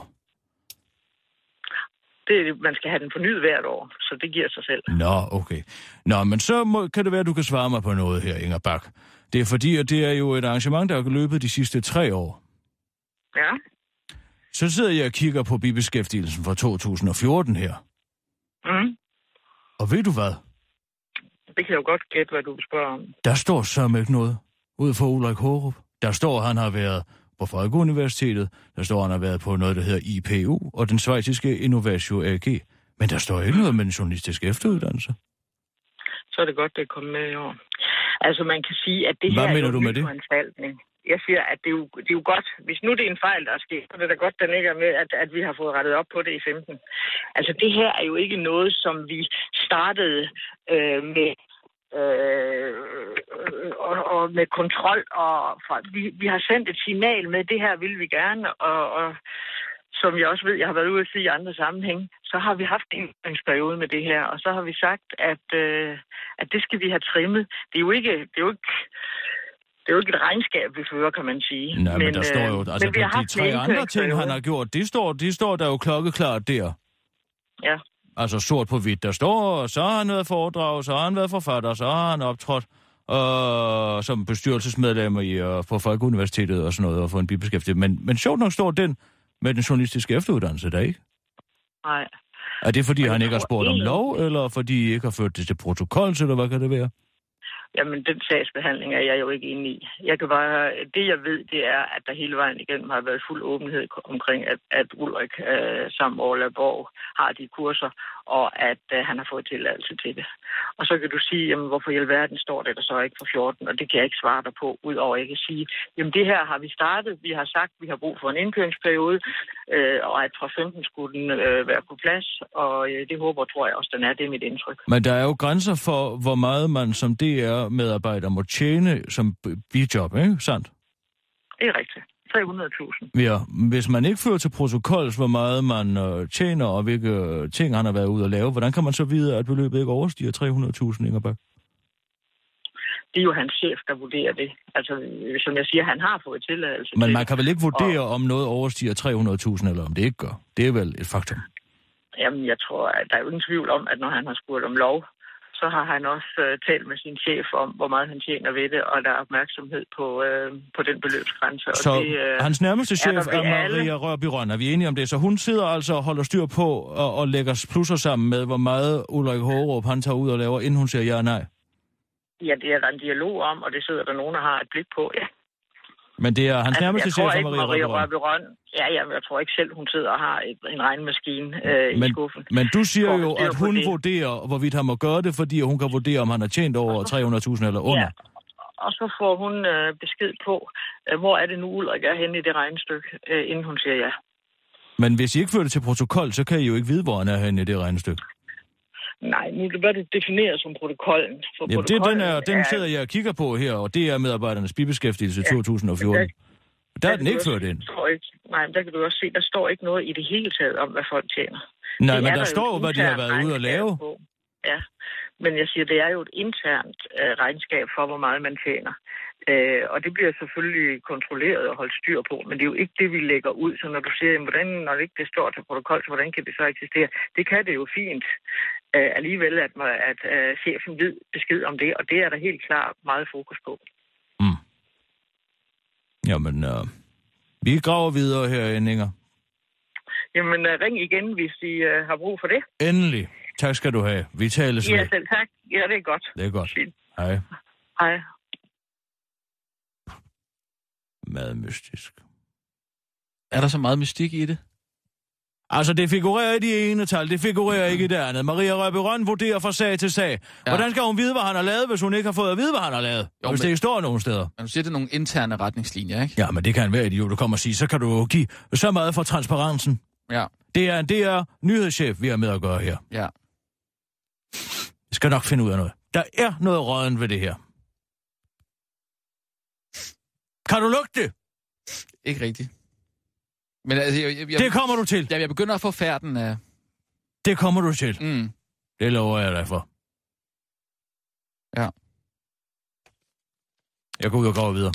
Det, man skal have den fornyet hvert år, så det giver sig selv.
Nå, okay. Nå, men så må, kan det være, at du kan svare mig på noget her, Inger Bak. Det er fordi, at det er jo et arrangement, der har løbet de sidste tre år.
Ja.
Så sidder jeg og kigger på bibeskæftigelsen fra 2014 her.
Mm.
Og ved du hvad?
Det kan jeg jo godt gætte, hvad du spørger om.
Der står så ikke noget ud for Ulrik Hårup. Der står, at han har været på Folkeuniversitetet. Der står, at han har været på noget, der hedder IPU og den svejtiske Innovatio AG. Men der står ikke noget med den journalistiske efteruddannelse.
Så er det godt, det er kommet med i år. Altså, man kan sige, at det
Hvad
her
mener
er jo
du
en
med det?
foranstaltning. Jeg siger, at det er, jo, det er jo godt, hvis nu det er en fejl, der er sket, så er det da godt, den ikke er med, at, at vi har fået rettet op på det i 15. Altså, det her er jo ikke noget, som vi startede øh, med øh, og, og med kontrol. Og fra, vi, vi har sendt et signal med, det her vil vi gerne, og, og som jeg også ved, jeg har været ude at sige i andre sammenhæng, så har vi haft en periode med det her, og så har vi sagt, at, øh, at det skal vi have trimmet. Det er jo ikke, det er jo ikke, det er jo ikke et regnskab, vi fører, kan man sige.
Nej, men, men der
øh,
står jo... Altså,
men vi har
de tre andre ting, han har gjort, de står, de står der jo klokkeklart der.
Ja.
Altså sort på hvidt. Der står, så har han været foredrag, så har han været forfatter, så har han optrådt øh, som bestyrelsesmedlem i, øh, på Folkeuniversitetet og sådan noget, og få en bibeskæftigelse. Men, men sjovt nok står den med den journalistiske efteruddannelse der, ikke?
Nej.
Er det, fordi han ikke har spurgt om lov, eller fordi I ikke har ført det til protokol, eller hvad kan det være?
Jamen, den sagsbehandling er jeg jo ikke inde i. Jeg kan bare, det jeg ved, det er, at der hele vejen igennem har været fuld åbenhed omkring, at, at Ulrik øh, sammen med Borg har de kurser, og at øh, han har fået tilladelse til det. Og så kan du sige, jamen, hvorfor i alverden står det der så ikke for 14, og det kan jeg ikke svare dig på, udover at jeg kan sige, jamen det her har vi startet, vi har sagt, vi har brug for en indkøringsperiode, øh, og at fra 15 skulle den øh, være på plads, og øh, det håber, tror jeg også, den er, det er mit indtryk.
Men der er jo grænser for, hvor meget man som DR-medarbejder må tjene som bijob, ikke? Sandt?
Det er rigtigt. 300.000.
Ja, hvis man ikke fører til protokols, hvor meget man øh, tjener, og hvilke øh, ting han har været ude at lave, hvordan kan man så vide, at beløbet ikke overstiger 300.000, Ingerbæk?
det er jo hans chef, der vurderer det. Altså, som jeg siger, han har fået tilladelse
Men man kan vel ikke vurdere, om noget overstiger 300.000, eller om det ikke gør? Det er vel et faktum.
Jamen, jeg tror, at der er jo ingen tvivl om, at når han har spurgt om lov, så har han også øh, talt med sin chef om, hvor meget han tjener ved det, og der er opmærksomhed på, øh, på den beløbsgrænse. Og
Så
det, øh,
hans nærmeste chef er
alle.
Maria Rørby Røn. Er vi enige om det? Så hun sidder altså og holder styr på og, og lægger plusser sammen med, hvor meget Ulrik Hårup han tager ud og laver, inden hun siger ja og nej.
Ja, det er der en dialog om, og det sidder der nogen, der har et blik på. Ja.
Men det er hans
Altså,
nærmeste chef, Maria,
Maria
Rørby Røn.
Rørby Røn. Ja, ja, jeg tror ikke selv, hun sidder og har en regnmaskine øh, i
Men,
skuffen.
men du siger jo, at hun
det.
vurderer, hvorvidt han må gøre det, fordi hun kan vurdere, om han har tjent over 300.000 eller under.
Ja. Og så får hun øh, besked på, øh, hvor er det nu, Ulrik er henne i det regnestykke, øh, inden hun siger ja.
Men hvis I ikke fører det til protokol, så kan I jo ikke vide, hvor han er henne i det regnestykke.
Nej, nu er det, hvad det definerer som protokollen. For
Jamen, det, den, er, den
er-
sidder jeg og kigger på her, og det er medarbejdernes bibeskæftigelse 2014. Der er den ikke ført ind.
Ikke, nej, men der kan du også se, der står ikke noget i det hele taget om, hvad folk tjener.
Nej,
Det
men
er
der
jo
står jo, hvad de har været ude at lave.
på. Ja, men jeg siger, det er jo et internt øh, regnskab for, hvor meget man tjener. Øh, og det bliver selvfølgelig kontrolleret og holdt styr på, men det er jo ikke det, vi lægger ud. Så når du siger, jamen, hvordan, når det ikke det står til protokol, så hvordan kan det så eksistere? Det kan det jo fint øh, alligevel, at, at øh, chefen ved besked om det, og det er der helt klart meget fokus på.
Jamen, øh, vi graver videre her, Inger.
Jamen, øh, ring igen, hvis I øh, har brug for det.
Endelig. Tak skal du have. Vi tales
Ja, selv tak. Ja, det er godt.
Det er godt.
Fint.
Hej.
Hej.
Meget mystisk.
Er der så meget mystik i det?
Altså, det figurerer i de ene tal, det figurerer ikke i det andet. Maria Røberøn vurderer fra sag til sag. Ja. Hvordan skal hun vide, hvad han har lavet, hvis hun ikke har fået at vide, hvad han har lavet? Jo, hvis
men-
det ikke står nogen steder.
Men du siger, det er nogle interne retningslinjer, ikke?
Ja, men det kan være idiot, der kommer og sige, så kan du give så meget for transparensen.
Ja.
Det er en DR nyhedschef, vi har med at gøre her.
Ja.
Jeg skal nok finde ud af noget. Der er noget råden ved det her. Kan du lugte det?
Ikke rigtigt. Men altså, jeg, jeg, jeg,
Det kommer du til.
Ja, jeg begynder at få færden af...
Det kommer du til.
Mm.
Det lover jeg dig for.
Ja.
Jeg går ud og går videre.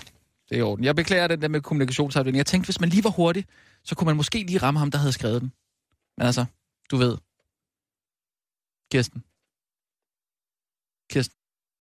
Det er i orden. Jeg beklager den der med kommunikationsafdelingen. Jeg tænkte, hvis man lige var hurtig, så kunne man måske lige ramme ham, der havde skrevet den. Men altså, du ved. Kirsten. Kirsten.